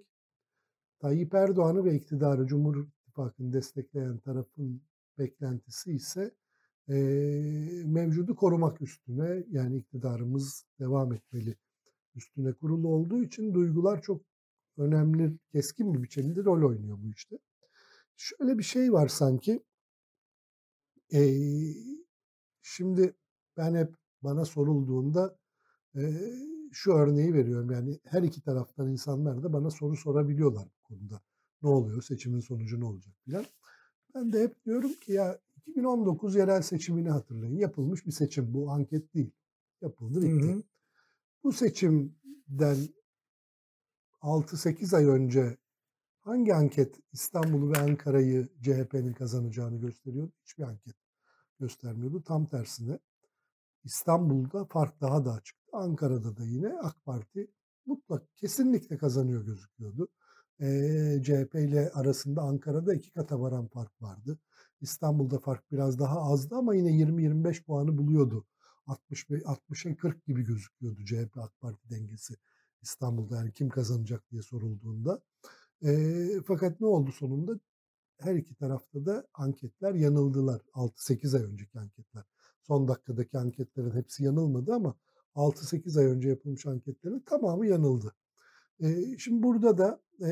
Tayyip Erdoğan'ı ve iktidarı Cumhur İttifakı'nı destekleyen tarafın beklentisi ise e, mevcudu korumak üstüne yani iktidarımız devam etmeli üstüne kurulu olduğu için duygular çok önemli, keskin bir biçimde rol oynuyor bu işte. Şöyle bir şey var sanki. E, şimdi ben hep bana sorulduğunda e, şu örneği veriyorum. Yani her iki taraftan insanlar da bana soru sorabiliyorlar bu konuda. Ne oluyor? Seçimin sonucu ne olacak filan. Ben de hep diyorum ki ya 2019 yerel seçimini hatırlayın. Yapılmış bir seçim bu. Anket değil. Yapıldı bitti. Hı hı. Bu seçimden 6-8 ay önce hangi anket İstanbul'u ve Ankara'yı CHP'nin kazanacağını gösteriyordu? Hiçbir anket göstermiyordu. Tam tersine İstanbul'da fark daha da açık. Ankara'da da yine AK Parti mutlak kesinlikle kazanıyor gözüküyordu. Ee, CHP ile arasında Ankara'da iki kata varan fark vardı. İstanbul'da fark biraz daha azdı ama yine 20-25 puanı buluyordu. 60 60'a 40 gibi gözüküyordu CHP AK Parti dengesi İstanbul'da yani kim kazanacak diye sorulduğunda. E, fakat ne oldu sonunda? Her iki tarafta da anketler yanıldılar. 6-8 ay önceki anketler. Son dakikadaki anketlerin hepsi yanılmadı ama 6-8 ay önce yapılmış anketlerin tamamı yanıldı. E, şimdi burada da e,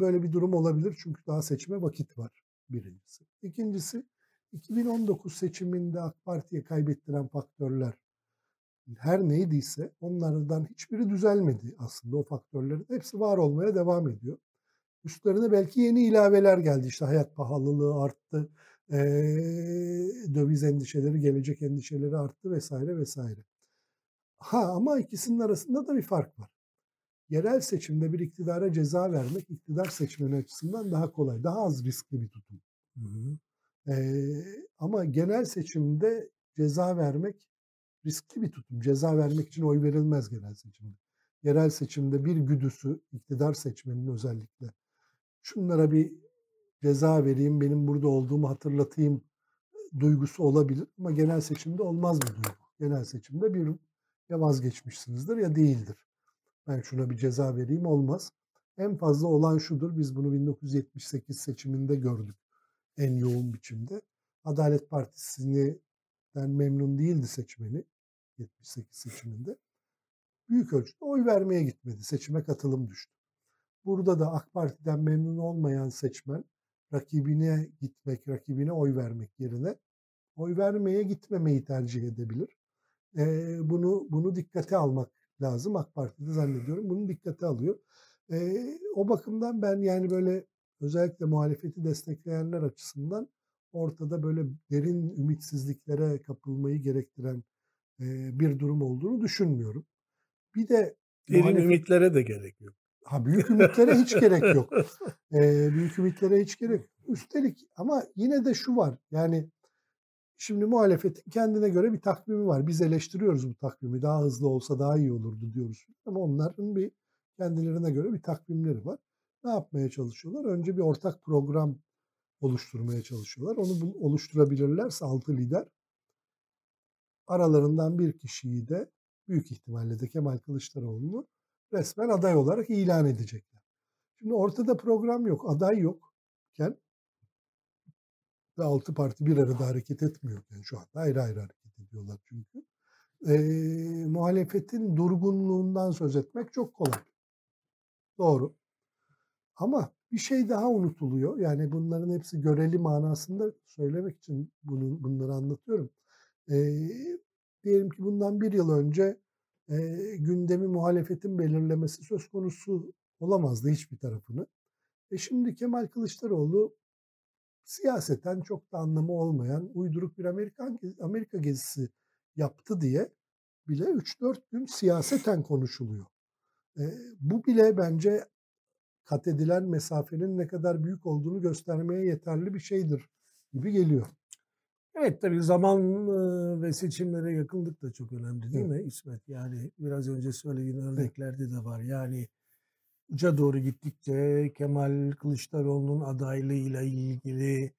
böyle bir durum olabilir çünkü daha seçime vakit var birincisi. İkincisi 2019 seçiminde AK Parti'ye kaybettiren faktörler her neydiyse onlardan hiçbiri düzelmedi aslında o faktörlerin. Hepsi var olmaya devam ediyor. Üstlerine belki yeni ilaveler geldi. İşte hayat pahalılığı arttı, ee, döviz endişeleri, gelecek endişeleri arttı vesaire vesaire. Ha ama ikisinin arasında da bir fark var. Yerel seçimde bir iktidara ceza vermek iktidar seçmeni açısından daha kolay, daha az riskli bir tutum. Hı hı. Ee, ama genel seçimde ceza vermek riskli bir tutum. Ceza vermek için oy verilmez genel seçimde. Yerel seçimde bir güdüsü, iktidar seçmeninin özellikle şunlara bir ceza vereyim, benim burada olduğumu hatırlatayım duygusu olabilir ama genel seçimde olmaz bu duygu. Genel seçimde bir ya vazgeçmişsinizdir ya değildir. Ben şuna bir ceza vereyim olmaz. En fazla olan şudur. Biz bunu 1978 seçiminde gördük en yoğun biçimde. Adalet Partisi'ni memnun değildi seçmeni 78 seçiminde. büyük ölçüde oy vermeye gitmedi. Seçime katılım düştü. Burada da AK Parti'den memnun olmayan seçmen rakibine gitmek, rakibine oy vermek yerine oy vermeye gitmemeyi tercih edebilir. E, bunu bunu dikkate almak lazım. AK Parti'de zannediyorum bunu dikkate alıyor. E, o bakımdan ben yani böyle özellikle muhalefeti destekleyenler açısından ortada böyle derin ümitsizliklere kapılmayı gerektiren bir durum olduğunu düşünmüyorum. Bir de derin muhalefet... ümitlere de gerek yok. Ha büyük ümitlere hiç gerek yok. E, büyük ümitlere hiç gerek. Üstelik ama yine de şu var. Yani Şimdi muhalefetin kendine göre bir takvimi var. Biz eleştiriyoruz bu takvimi. Daha hızlı olsa daha iyi olurdu diyoruz. Ama onların bir kendilerine göre bir takvimleri var. Ne yapmaya çalışıyorlar? Önce bir ortak program oluşturmaya çalışıyorlar. Onu oluşturabilirlerse altı lider aralarından bir kişiyi de büyük ihtimalle de Kemal Kılıçdaroğlu'nu resmen aday olarak ilan edecekler. Şimdi ortada program yok, aday yokken ve altı parti bir arada hareket etmiyor. Yani şu anda ayrı ayrı hareket ediyorlar çünkü. E, muhalefetin durgunluğundan söz etmek çok kolay. Doğru. Ama bir şey daha unutuluyor. Yani bunların hepsi göreli manasında söylemek için bunu, bunları anlatıyorum. E, diyelim ki bundan bir yıl önce e, gündemi muhalefetin belirlemesi söz konusu olamazdı hiçbir tarafını. E şimdi Kemal Kılıçdaroğlu siyaseten çok da anlamı olmayan uyduruk bir Amerikan Amerika gezisi yaptı diye bile 3-4 gün siyaseten konuşuluyor. E, bu bile bence kat edilen mesafenin ne kadar büyük olduğunu göstermeye yeterli bir şeydir gibi geliyor. Evet tabii zaman ve seçimlere yakınlık da çok önemli değil mi İsmet? Yani biraz önce söylediğin örneklerde de var. Yani uca doğru gittikçe Kemal Kılıçdaroğlu'nun adaylığıyla ilgili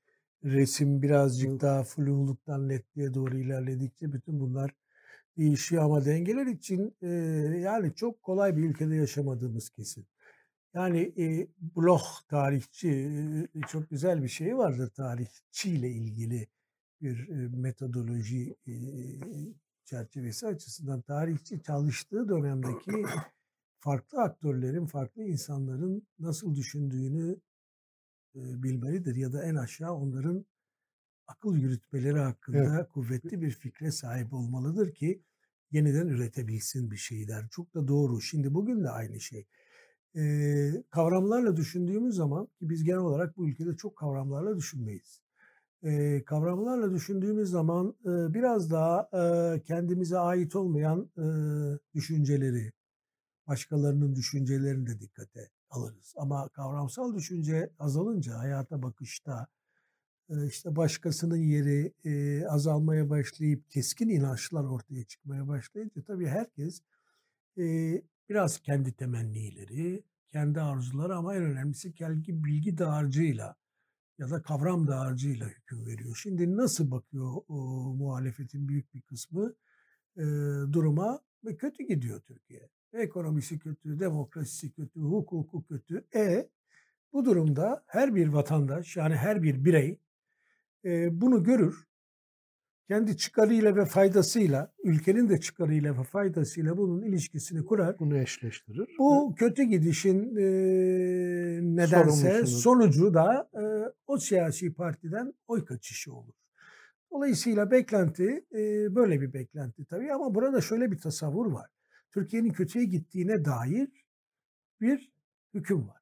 resim birazcık daha fluluktan netliğe doğru ilerledikçe bütün bunlar değişiyor ama dengeler için e, yani çok kolay bir ülkede yaşamadığımız kesin. Yani e, Bloch tarihçi e, çok güzel bir şey vardır tarihçiyle ilgili bir e, metodoloji e, çerçevesi açısından tarihçi çalıştığı dönemdeki farklı aktörlerin, farklı insanların nasıl düşündüğünü e, bilmelidir ya da en aşağı onların akıl yürütmeleri hakkında evet. kuvvetli bir fikre sahip olmalıdır ki yeniden üretebilsin bir şeyler. Çok da doğru. Şimdi bugün de aynı şey. Ee, kavramlarla düşündüğümüz zaman ki biz genel olarak bu ülkede çok kavramlarla düşünmeyiz. Ee, kavramlarla düşündüğümüz zaman e, biraz daha e, kendimize ait olmayan e, düşünceleri, başkalarının düşüncelerini de dikkate alırız. Ama kavramsal düşünce azalınca hayata bakışta işte başkasının yeri azalmaya başlayıp keskin inançlar ortaya çıkmaya başlayınca tabii herkes biraz kendi temennileri, kendi arzuları ama en önemlisi kendi bilgi dağarcığıyla ya da kavram dağarcığıyla hüküm veriyor. Şimdi nasıl bakıyor o, muhalefetin büyük bir kısmı e, duruma ve kötü gidiyor Türkiye. Ekonomisi kötü, demokrasisi kötü, hukuku kötü. E bu durumda her bir vatandaş yani her bir birey e, bunu görür. Kendi çıkarıyla ve faydasıyla, ülkenin de çıkarıyla ve faydasıyla bunun ilişkisini kurar. Bunu eşleştirir. Bu kötü gidişin e, nedense sonucu da e, o siyasi partiden oy kaçışı olur. Dolayısıyla beklenti e, böyle bir beklenti tabii ama burada şöyle bir tasavvur var. Türkiye'nin kötüye gittiğine dair bir hüküm var.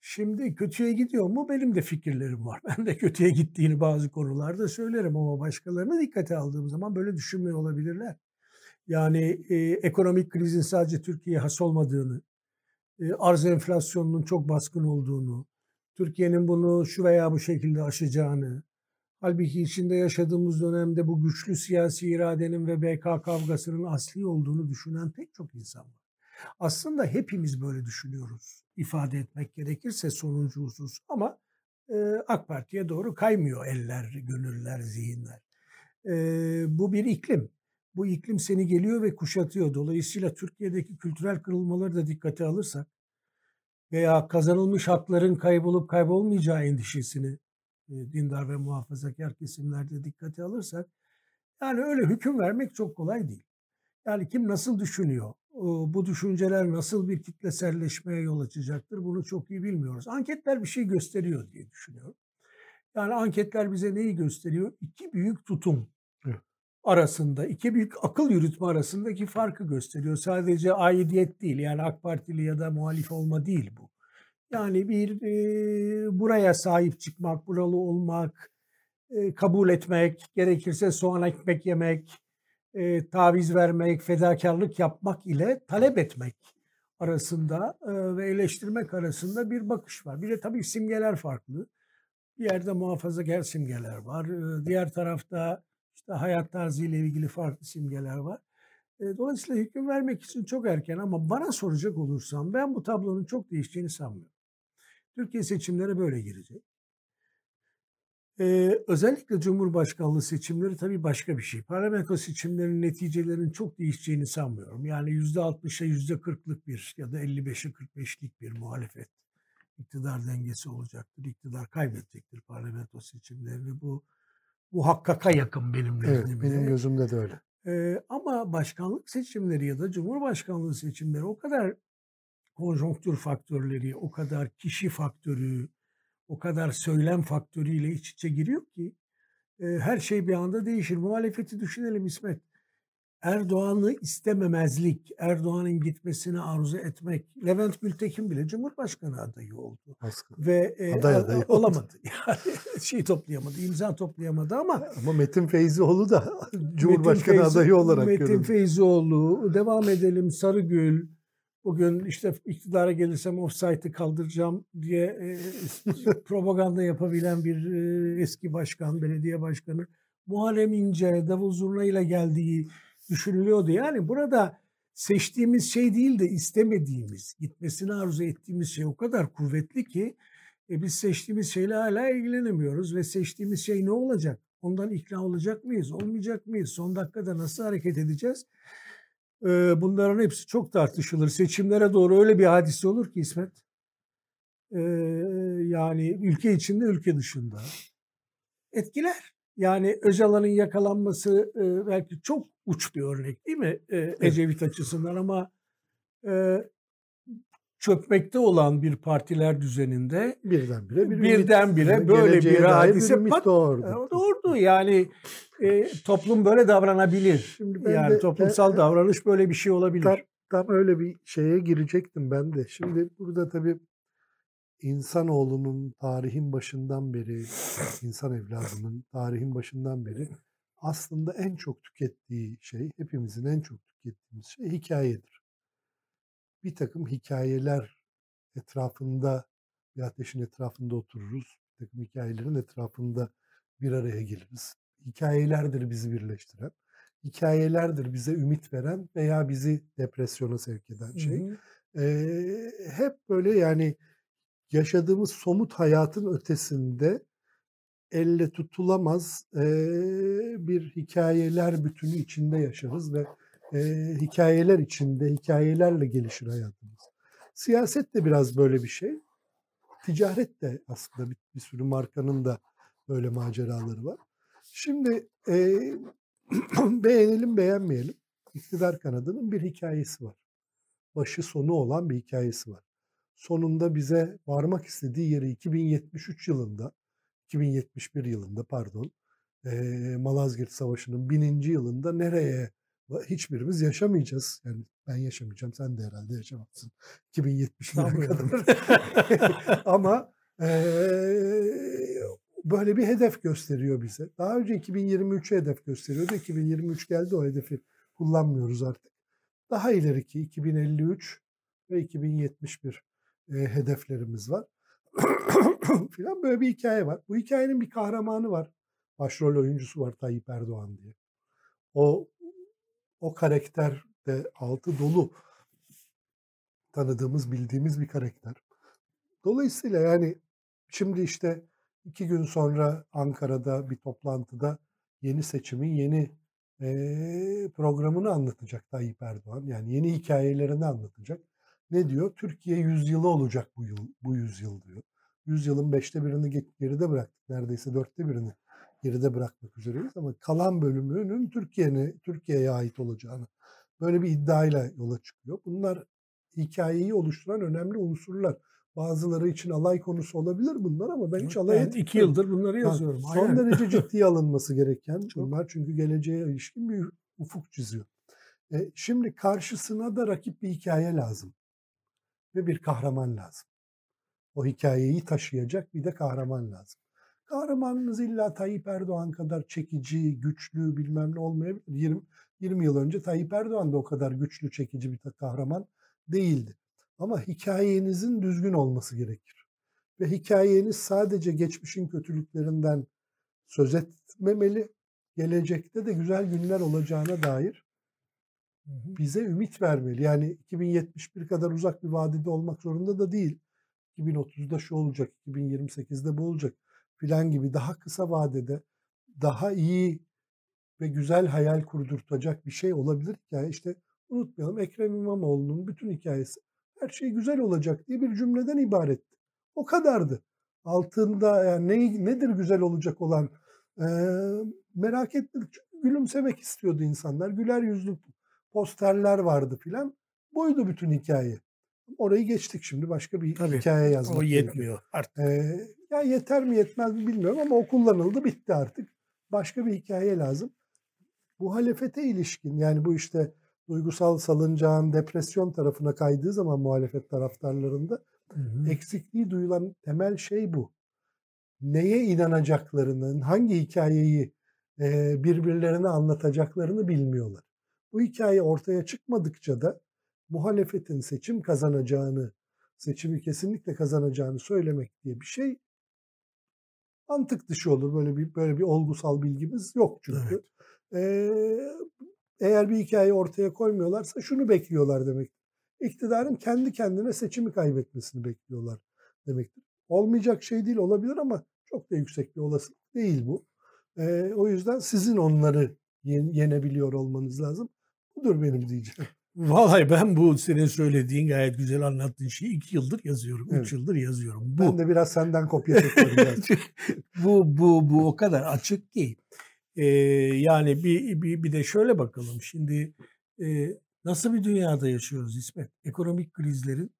Şimdi kötüye gidiyor mu? Benim de fikirlerim var. Ben de kötüye gittiğini bazı konularda söylerim ama başkalarını dikkate aldığım zaman böyle düşünmüyor olabilirler. Yani e, ekonomik krizin sadece Türkiye'ye has olmadığını, e, arz enflasyonunun çok baskın olduğunu, Türkiye'nin bunu şu veya bu şekilde aşacağını, halbuki içinde yaşadığımız dönemde bu güçlü siyasi iradenin ve BK kavgasının asli olduğunu düşünen pek çok insan var. Aslında hepimiz böyle düşünüyoruz ifade etmek gerekirse sonuncusuz ama e, AK Parti'ye doğru kaymıyor eller, gönüller, zihinler. E, bu bir iklim. Bu iklim seni geliyor ve kuşatıyor. Dolayısıyla Türkiye'deki kültürel kırılmaları da dikkate alırsak veya kazanılmış hakların kaybolup kaybolmayacağı endişesini e, dindar ve muhafazakar kesimlerde dikkate alırsak yani öyle hüküm vermek çok kolay değil. Yani kim nasıl düşünüyor? Bu düşünceler nasıl bir kitleselleşmeye yol açacaktır bunu çok iyi bilmiyoruz. Anketler bir şey gösteriyor diye düşünüyorum. Yani anketler bize neyi gösteriyor? İki büyük tutum arasında, iki büyük akıl yürütme arasındaki farkı gösteriyor. Sadece aidiyet değil yani AK Partili ya da muhalif olma değil bu. Yani bir e, buraya sahip çıkmak, buralı olmak, e, kabul etmek, gerekirse soğan ekmek yemek, e, taviz vermek, fedakarlık yapmak ile talep etmek arasında e, ve eleştirmek arasında bir bakış var. Bir de tabii simgeler farklı. Bir yerde muhafazakar simgeler var. E, diğer tarafta işte hayat tarzıyla ilgili farklı simgeler var. E, dolayısıyla hüküm vermek için çok erken ama bana soracak olursam ben bu tablonun çok değişeceğini sanmıyorum. Türkiye seçimlere böyle girecek. Ee, özellikle Cumhurbaşkanlığı seçimleri tabii başka bir şey. Parlamento seçimlerinin neticelerinin çok değişeceğini sanmıyorum. Yani %60'a %40'lık bir ya da 55'e 45'lik bir muhalefet iktidar dengesi olacaktır. İktidar kaybedecektir parlamento seçimlerini. Bu bu hakkaka yakın benim Evet, nezdimde. benim gözümde de öyle. Ee, ama başkanlık seçimleri ya da cumhurbaşkanlığı seçimleri o kadar konjonktür faktörleri, o kadar kişi faktörü, o kadar söylem faktörüyle iç içe giriyor ki e, her şey bir anda değişir. Muhalefeti düşünelim İsmet. Erdoğan'ı istememezlik, Erdoğan'ın gitmesini arzu etmek. Levent Gültekin bile Cumhurbaşkanı adayı oldu. Baskı. Ve e, Aday adayı olamadı. Yani şey toplayamadı, imza toplayamadı ama Ama Metin Feyzioğlu da Cumhurbaşkanı Metin Feyzi- adayı olarak Metin görüldü. Feyzioğlu, devam edelim Sarıgül. Bugün işte iktidara gelirsem offside'ı kaldıracağım diye e, propaganda yapabilen bir e, eski başkan, belediye başkanı. Muharrem İnce, davul zurnayla geldiği düşünülüyordu. Yani burada seçtiğimiz şey değil de istemediğimiz, gitmesini arzu ettiğimiz şey o kadar kuvvetli ki e, biz seçtiğimiz şeyle hala ilgilenemiyoruz ve seçtiğimiz şey ne olacak? Ondan ikna olacak mıyız, olmayacak mıyız? Son dakikada nasıl hareket edeceğiz? E, bunların hepsi çok tartışılır. Seçimlere doğru öyle bir hadise olur ki İsmet. E, yani ülke içinde, ülke dışında. Etkiler. Yani Öcalan'ın yakalanması e, belki çok uç bir örnek değil mi e, Ecevit açısından ama e, çökmekte olan bir partiler düzeninde Birdenbire bir Birdenbire ümit, böyle bir hadise pat- doğurdu. e, doğurdu. Yani e, toplum böyle davranabilir. Şimdi ben yani de- toplumsal e, e, davranış böyle bir şey olabilir. Tam, tam öyle bir şeye girecektim ben de. Şimdi burada tabii insanoğlunun tarihin başından beri, insan evladının tarihin başından beri aslında en çok tükettiği şey, hepimizin en çok tükettiğimiz şey hikayedir. Bir takım hikayeler etrafında, bir ateşin etrafında otururuz. Bir takım hikayelerin etrafında bir araya geliriz. Hikayelerdir bizi birleştiren. Hikayelerdir bize ümit veren veya bizi depresyona sevk eden şey. Hı hı. Eee, hep böyle yani yaşadığımız somut hayatın ötesinde elle tutulamaz eee, bir hikayeler bütünü içinde yaşarız ve eee, hikayeler içinde hikayelerle gelişir hayatımız. Siyaset de biraz böyle bir şey. Ticaret de aslında bir, bir sürü markanın da böyle maceraları var. Şimdi eee, beğenelim beğenmeyelim iktidar kanadının bir hikayesi var başı sonu olan bir hikayesi var. Sonunda bize varmak istediği yeri 2073 yılında, 2071 yılında pardon, eee, Malazgirt Savaşı'nın bininci yılında nereye hiçbirimiz yaşamayacağız. Yani ben yaşamayacağım, sen de herhalde yaşamazsın. 2071'e Sanmıyorum. kadar. Ama eee, böyle bir hedef gösteriyor bize. Daha önce 2023'e hedef gösteriyordu. 2023 geldi o hedefi kullanmıyoruz artık daha ileriki 2053 ve 2071 e, hedeflerimiz var. filan böyle bir hikaye var. Bu hikayenin bir kahramanı var. Başrol oyuncusu var Tayyip Erdoğan diye. O o karakter de altı dolu tanıdığımız, bildiğimiz bir karakter. Dolayısıyla yani şimdi işte iki gün sonra Ankara'da bir toplantıda yeni seçimin yeni programını anlatacak Tayyip Erdoğan. Yani yeni hikayelerini anlatacak. Ne diyor? Türkiye yüzyılı olacak bu yıl, bu yüzyıl diyor. Yüzyılın beşte birini ge- geride bıraktık. Neredeyse dörtte birini geride bırakmak üzereyiz ama kalan bölümünün Türkiye'ne Türkiye'ye ait olacağını böyle bir iddiayla yola çıkıyor. Bunlar hikayeyi oluşturan önemli unsurlar. Bazıları için alay konusu olabilir bunlar ama ben hiç alay Ben etmiyorum. iki yıldır bunları yazıyorum. Son Aynen. derece ciddiye alınması gereken bunlar çünkü geleceğe ilişkin bir ufuk çiziyor. E, şimdi karşısına da rakip bir hikaye lazım ve bir kahraman lazım. O hikayeyi taşıyacak bir de kahraman lazım. Kahramanınız illa Tayyip Erdoğan kadar çekici, güçlü bilmem ne olmayabilir. 20, 20 yıl önce Tayyip Erdoğan da o kadar güçlü, çekici bir kahraman değildi. Ama hikayenizin düzgün olması gerekir. Ve hikayeniz sadece geçmişin kötülüklerinden söz etmemeli. Gelecekte de güzel günler olacağına dair bize ümit vermeli. Yani 2071 kadar uzak bir vadede olmak zorunda da değil. 2030'da şu olacak, 2028'de bu olacak filan gibi daha kısa vadede daha iyi ve güzel hayal kurdurtacak bir şey olabilir hikaye. İşte unutmayalım Ekrem İmamoğlu'nun bütün hikayesi her şey güzel olacak diye bir cümleden ibaretti. O kadardı. Altında yani ne, nedir güzel olacak olan Ee, merak etmedik. Çünkü gülümsemek istiyordu insanlar. Güler yüzlü posterler vardı filan. Buydu bütün hikaye. Orayı geçtik şimdi başka bir Tabii, hikaye yazmak O yetmiyor artık. Ee, ya yeter mi yetmez mi bilmiyorum ama o kullanıldı bitti artık. Başka bir hikaye lazım. Bu halefete ilişkin yani bu işte duygusal salıncağın depresyon tarafına kaydığı zaman muhalefet taraftarlarında Hı hı. eksikliği duyulan temel şey bu. Neye inanacaklarını, hangi hikayeyi e, birbirlerine anlatacaklarını bilmiyorlar. Bu hikaye ortaya çıkmadıkça da muhalefetin seçim kazanacağını, seçimi kesinlikle kazanacağını söylemek diye bir şey mantık dışı olur. Böyle bir böyle bir olgusal bilgimiz yok çünkü. Ee, eğer bir hikaye ortaya koymuyorlarsa şunu bekliyorlar demek. İktidarın kendi kendine seçimi kaybetmesini bekliyorlar demektir. Olmayacak şey değil olabilir ama çok da yüksek bir olasılık değil bu. Ee, o yüzden sizin onları yen- yenebiliyor olmanız lazım. Budur benim diyeceğim. Vallahi ben bu senin söylediğin gayet güzel anlattığın şeyi iki yıldır yazıyorum. Evet. Üç yıldır yazıyorum. Bu, Ben de biraz senden kopya çekiyorum. bu, bu, bu o kadar açık ki. Ee, yani bir, bir, bir de şöyle bakalım. Şimdi e, nasıl bir dünyada yaşıyoruz İsmet? Ekonomik krizlerin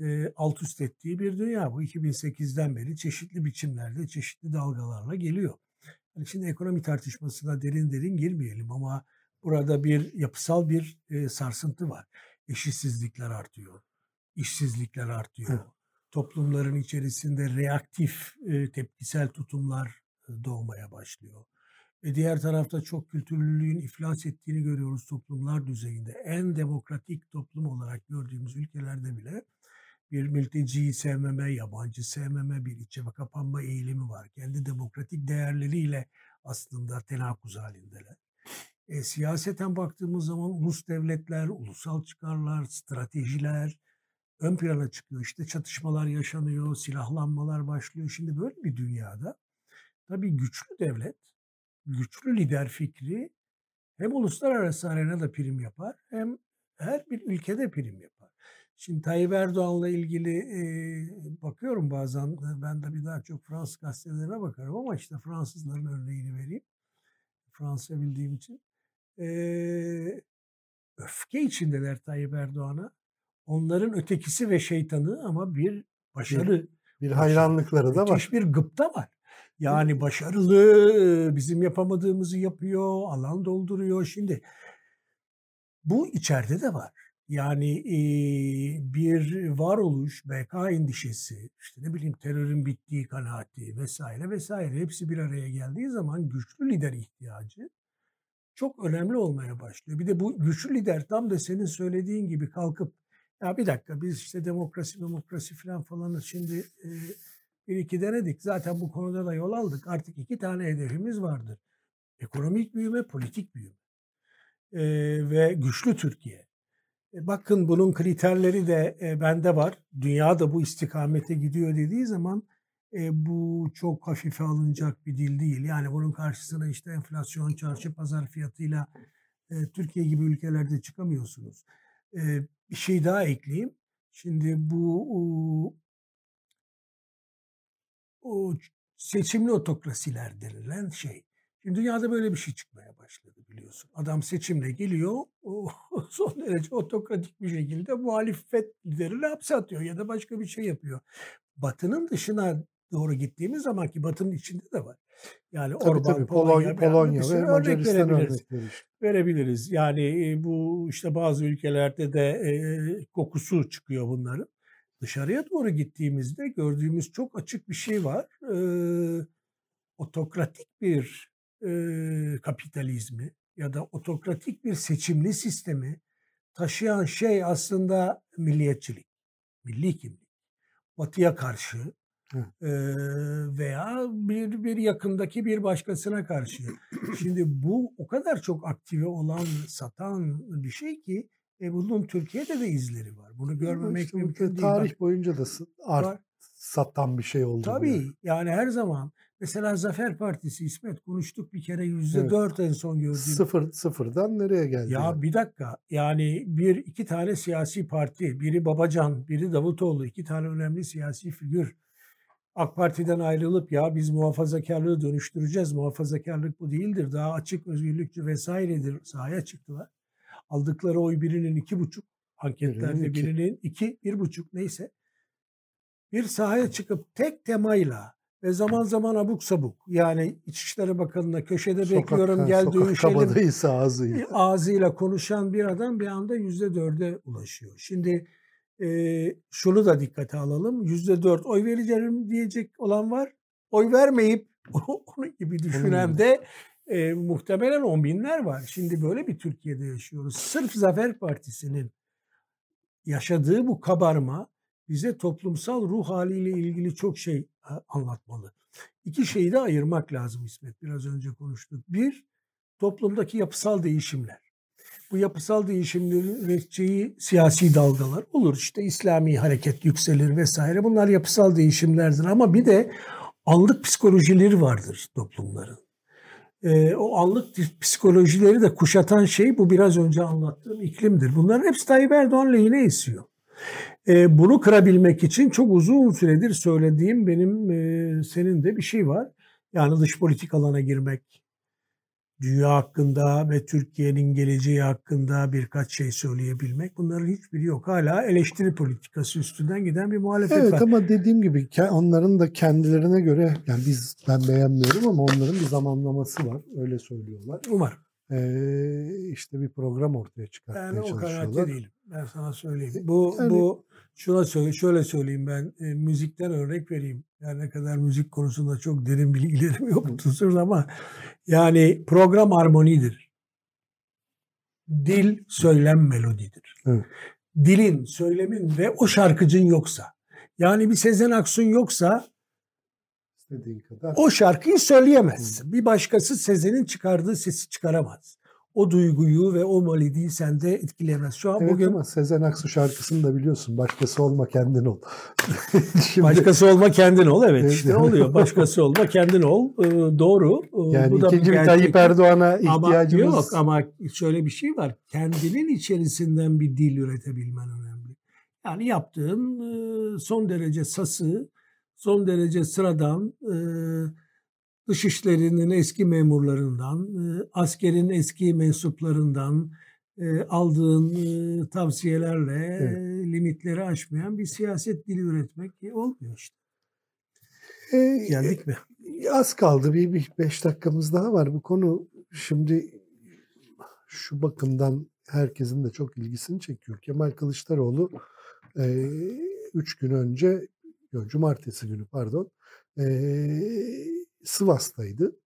e, alt üst ettiği bir dünya. Bu 2008'den beri çeşitli biçimlerde, çeşitli dalgalarla geliyor. Yani şimdi ekonomi tartışmasına derin derin girmeyelim ama burada bir yapısal bir e, sarsıntı var. Eşitsizlikler artıyor, işsizlikler artıyor. Evet. Toplumların içerisinde reaktif, e, tepkisel tutumlar e, doğmaya başlıyor. Ve diğer tarafta çok kültürlülüğün iflas ettiğini görüyoruz toplumlar düzeyinde. En demokratik toplum olarak gördüğümüz ülkelerde bile bir mülteciyi sevmeme, yabancı sevmeme, bir içe kapanma eğilimi var. Kendi demokratik değerleriyle aslında tenakuz halindeler. E, siyaseten baktığımız zaman ulus devletler, ulusal çıkarlar, stratejiler ön plana çıkıyor. İşte çatışmalar yaşanıyor, silahlanmalar başlıyor. Şimdi böyle bir dünyada tabii güçlü devlet, güçlü lider fikri hem uluslararası arenada prim yapar hem her bir ülkede prim yapar. Şimdi Tayyip Erdoğan'la ilgili e, bakıyorum bazen e, ben de bir daha çok Fransız gazetelerine bakarım ama işte Fransızların örneğini vereyim. Fransızca bildiğim için. E, öfke içindeler Tayyip Erdoğan'a. Onların ötekisi ve şeytanı ama bir başarı, Bir hayranlıkları da var. bir gıpta var. Yani başarılı, bizim yapamadığımızı yapıyor, alan dolduruyor. Şimdi bu içeride de var. Yani e, bir varoluş, BK endişesi, işte ne bileyim terörün bittiği kanaati vesaire vesaire hepsi bir araya geldiği zaman güçlü lider ihtiyacı çok önemli olmaya başlıyor. Bir de bu güçlü lider tam da senin söylediğin gibi kalkıp ya bir dakika biz işte demokrasi demokrasi falan falanız şimdi e, bir iki denedik. Zaten bu konuda da yol aldık. Artık iki tane hedefimiz vardır. Ekonomik büyüme, politik büyüme. E, ve güçlü Türkiye. E, bakın bunun kriterleri de e, bende var. Dünya da bu istikamete gidiyor dediği zaman e, bu çok hafife alınacak bir dil değil. Yani bunun karşısına işte enflasyon, çarşı pazar fiyatıyla e, Türkiye gibi ülkelerde çıkamıyorsunuz. E, bir şey daha ekleyeyim. Şimdi bu o, o seçimli otokrasiler denilen şey. Şimdi dünyada böyle bir şey çıkmaya başladı biliyorsun. Adam seçimle geliyor, o son derece otokratik bir şekilde muhalefet liderini hapse atıyor ya da başka bir şey yapıyor. Batı'nın dışına doğru gittiğimiz zaman ki Batı'nın içinde de var. Yani Tabii Orban, tabii Polonya, Polonya, Polonya ve Macaristan örnekleri. işte. Verebiliriz. Yani bu işte bazı ülkelerde de e, kokusu çıkıyor bunların. Dışarıya doğru gittiğimizde gördüğümüz çok açık bir şey var. E, otokratik bir e, kapitalizmi ya da otokratik bir seçimli sistemi taşıyan şey aslında milliyetçilik, milli kimlik. Batıya karşı veya bir bir yakındaki bir başkasına karşı. Şimdi bu o kadar çok aktive olan, satan bir şey ki e, bunun Türkiye'de de izleri var. Bunu görmemek işte mümkün değil. Tarih Bak, boyunca da art, var. satan bir şey oldu. Tabii yani. yani her zaman mesela Zafer Partisi İsmet konuştuk bir kere yüzde dört en son gördüğüm. Sıfır, sıfırdan nereye geldi? Ya yani? bir dakika yani bir iki tane siyasi parti biri Babacan biri Davutoğlu iki tane önemli siyasi figür AK Parti'den ayrılıp ya biz muhafazakarlığı dönüştüreceğiz muhafazakarlık bu değildir daha açık özgürlükçü vesairedir sahaya çıktılar. Aldıkları oy birinin iki buçuk anketlerde Birinin iki. birinin iki bir buçuk neyse bir sahaya çıkıp tek temayla ve zaman zaman abuk sabuk yani İçişleri Bakanı'na köşede bekliyorum ha, gel sokak dövüşelim ağzıyla. ağzıyla konuşan bir adam bir anda yüzde dörde ulaşıyor. Şimdi e, şunu da dikkate alalım. Yüzde dört oy vereceğim diyecek olan var. Oy vermeyip onun gibi düşünen de e, muhtemelen on binler var. Şimdi böyle bir Türkiye'de yaşıyoruz. Sırf Zafer Partisi'nin yaşadığı bu kabarma bize toplumsal ruh haliyle ilgili çok şey anlatmalı. İki şeyi de ayırmak lazım İsmet. Biraz önce konuştuk. Bir, toplumdaki yapısal değişimler. Bu yapısal değişimlerin üreteceği siyasi dalgalar olur. İşte İslami hareket yükselir vesaire. Bunlar yapısal değişimlerdir ama bir de anlık psikolojileri vardır toplumların. Ee, o anlık psikolojileri de kuşatan şey bu biraz önce anlattığım iklimdir. Bunların hepsi Tayyip Erdoğan lehine esiyor. Ee, bunu kırabilmek için çok uzun süredir söylediğim benim e, senin de bir şey var. Yani dış politik alana girmek, dünya hakkında ve Türkiye'nin geleceği hakkında birkaç şey söyleyebilmek. Bunların hiçbiri yok. Hala eleştiri politikası üstünden giden bir muhalefet Evet var. ama dediğim gibi onların da kendilerine göre yani biz ben beğenmiyorum ama onların bir zamanlaması var. Öyle söylüyorlar. Umarım. Ee, işte bir program ortaya çıkartmaya Ben o çalışıyorlar. kanaatte değilim. Ben sana söyleyeyim. Bu Yani- bu şuna söyle şöyle söyleyeyim ben e, müzikten örnek vereyim. Yani ne kadar müzik konusunda çok derin bilgilerim yoktur ama yani program armonidir. Dil söylem melodidir. Evet. Dilin, söylemin ve o şarkıcın yoksa yani bir Sezen Aksu'nun yoksa İstediğin kadar. o şarkıyı söyleyemezsin. Bir başkası Sezen'in çıkardığı sesi çıkaramaz. O duyguyu ve o melodiyi sende etkileyemez. Şu an evet bugün ama Sezen Aksu şarkısını da biliyorsun. Başkası olma kendin ol. Şimdi, Başkası olma kendin ol. Evet Evet. işte oluyor. Başkası olma kendin ol. Ee, doğru. Ee, yani Bu da ikinci bir. Tayyip Erdoğan'a Ama ihtiyacımız yok ama şöyle bir şey var. Kendinin içerisinden bir dil üretebilmen önemli. Yani yaptığın e, son derece sası, son derece sıradan e, dışişlerinin eski memurlarından, e, askerin eski mensuplarından e, aldığın e, tavsiyelerle Evet. limitleri aşmayan bir siyaset dili üretmek olmuyor işte. Ee, Geldik mi? Az kaldı. Bir, bir beş dakikamız daha var. Bu konu şimdi şu bakımdan herkesin de çok ilgisini çekiyor. Kemal Kılıçdaroğlu e, üç gün önce, yok, cumartesi günü pardon, e, Sivas'taydı.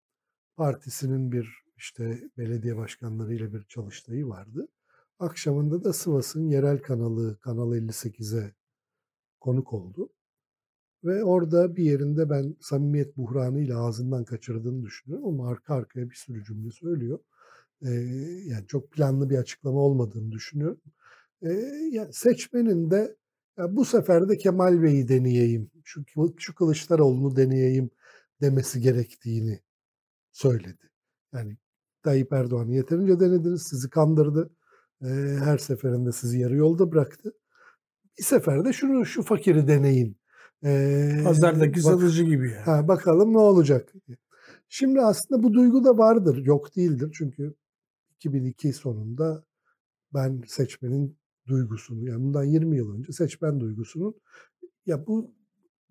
Partisinin bir işte belediye başkanlarıyla bir çalıştayı vardı. Akşamında da Sivas'ın yerel kanalı Kanal 58'e konuk oldu. Ve orada bir yerinde ben samimiyet buhranıyla ağzından kaçırdığını düşünüyorum ama arka arkaya bir sürü cümle söylüyor. Ee, yani çok planlı bir açıklama olmadığını düşünüyorum. Ee, yani seçmenin de ya bu sefer de Kemal Bey'i deneyeyim, şu, şu Kılıçdaroğlu'nu deneyeyim demesi gerektiğini söyledi. Yani Tayyip Erdoğan'ı yeterince denediniz, sizi kandırdı. Her seferinde sizi yarı yolda bıraktı. Bir seferde şunu şu fakiri deneyin ee, Pazardaki bak- satıcı gibi yani. Ha, bakalım ne olacak. Şimdi aslında bu duygu da vardır. Yok değildir. Çünkü 2002 sonunda ben seçmenin duygusunu yani bundan 20 yıl önce seçmen duygusunun ya bu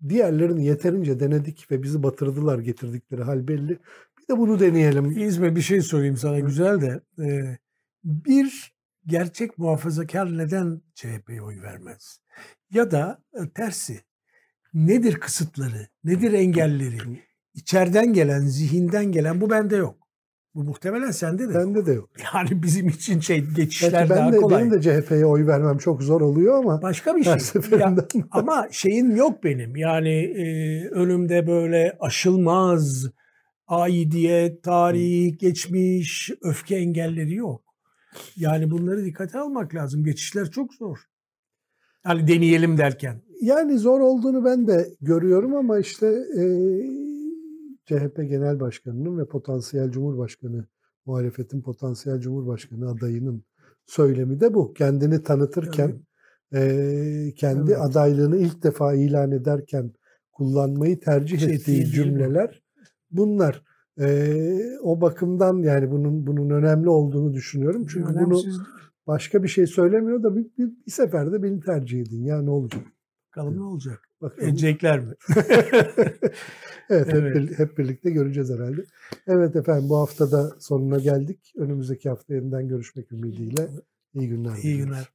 diğerlerini yeterince denedik ve bizi batırdılar getirdikleri hal belli. Bir de bunu deneyelim. İzme bir şey sorayım sana güzel de. Ee, bir gerçek muhafazakar neden CHP'ye oy vermez? Ya da e, tersi nedir kısıtları, nedir engelleri? İçeriden gelen, zihinden gelen bu bende yok. Bu muhtemelen sende de. Bende de yok. Yani bizim için şey geçişler Belki ben daha de, kolay. benim de CHP'ye oy vermem çok zor oluyor ama Başka bir şey. Ya, ama şeyin yok benim. Yani e, önümde böyle aşılmaz aidiyet, tarih, geçmiş, öfke engelleri yok. Yani bunları dikkate almak lazım. Geçişler çok zor. Yani deneyelim derken. Yani zor olduğunu ben de görüyorum ama işte e, CHP Genel Başkanı'nın ve potansiyel Cumhurbaşkanı, muhalefetin potansiyel Cumhurbaşkanı adayının söylemi de bu. Kendini tanıtırken, e, kendi Evet. adaylığını ilk defa ilan ederken kullanmayı tercih Şey ettiği cümleler bunlar. E, o bakımdan yani bunun bunun önemli olduğunu düşünüyorum. Çünkü bunu Önemsiz başka bir şey söylemiyor da bir, bir, bir seferde beni tercih edin. Ya ne olacak? Bakalım ne olacak? Bakalım. Edecekler mi? Evet, hep, Evet. bir- hep birlikte göreceğiz herhalde. Evet efendim bu haftada sonuna geldik. Önümüzdeki hafta yeniden görüşmek ümidiyle. İyi günler. İyi günler.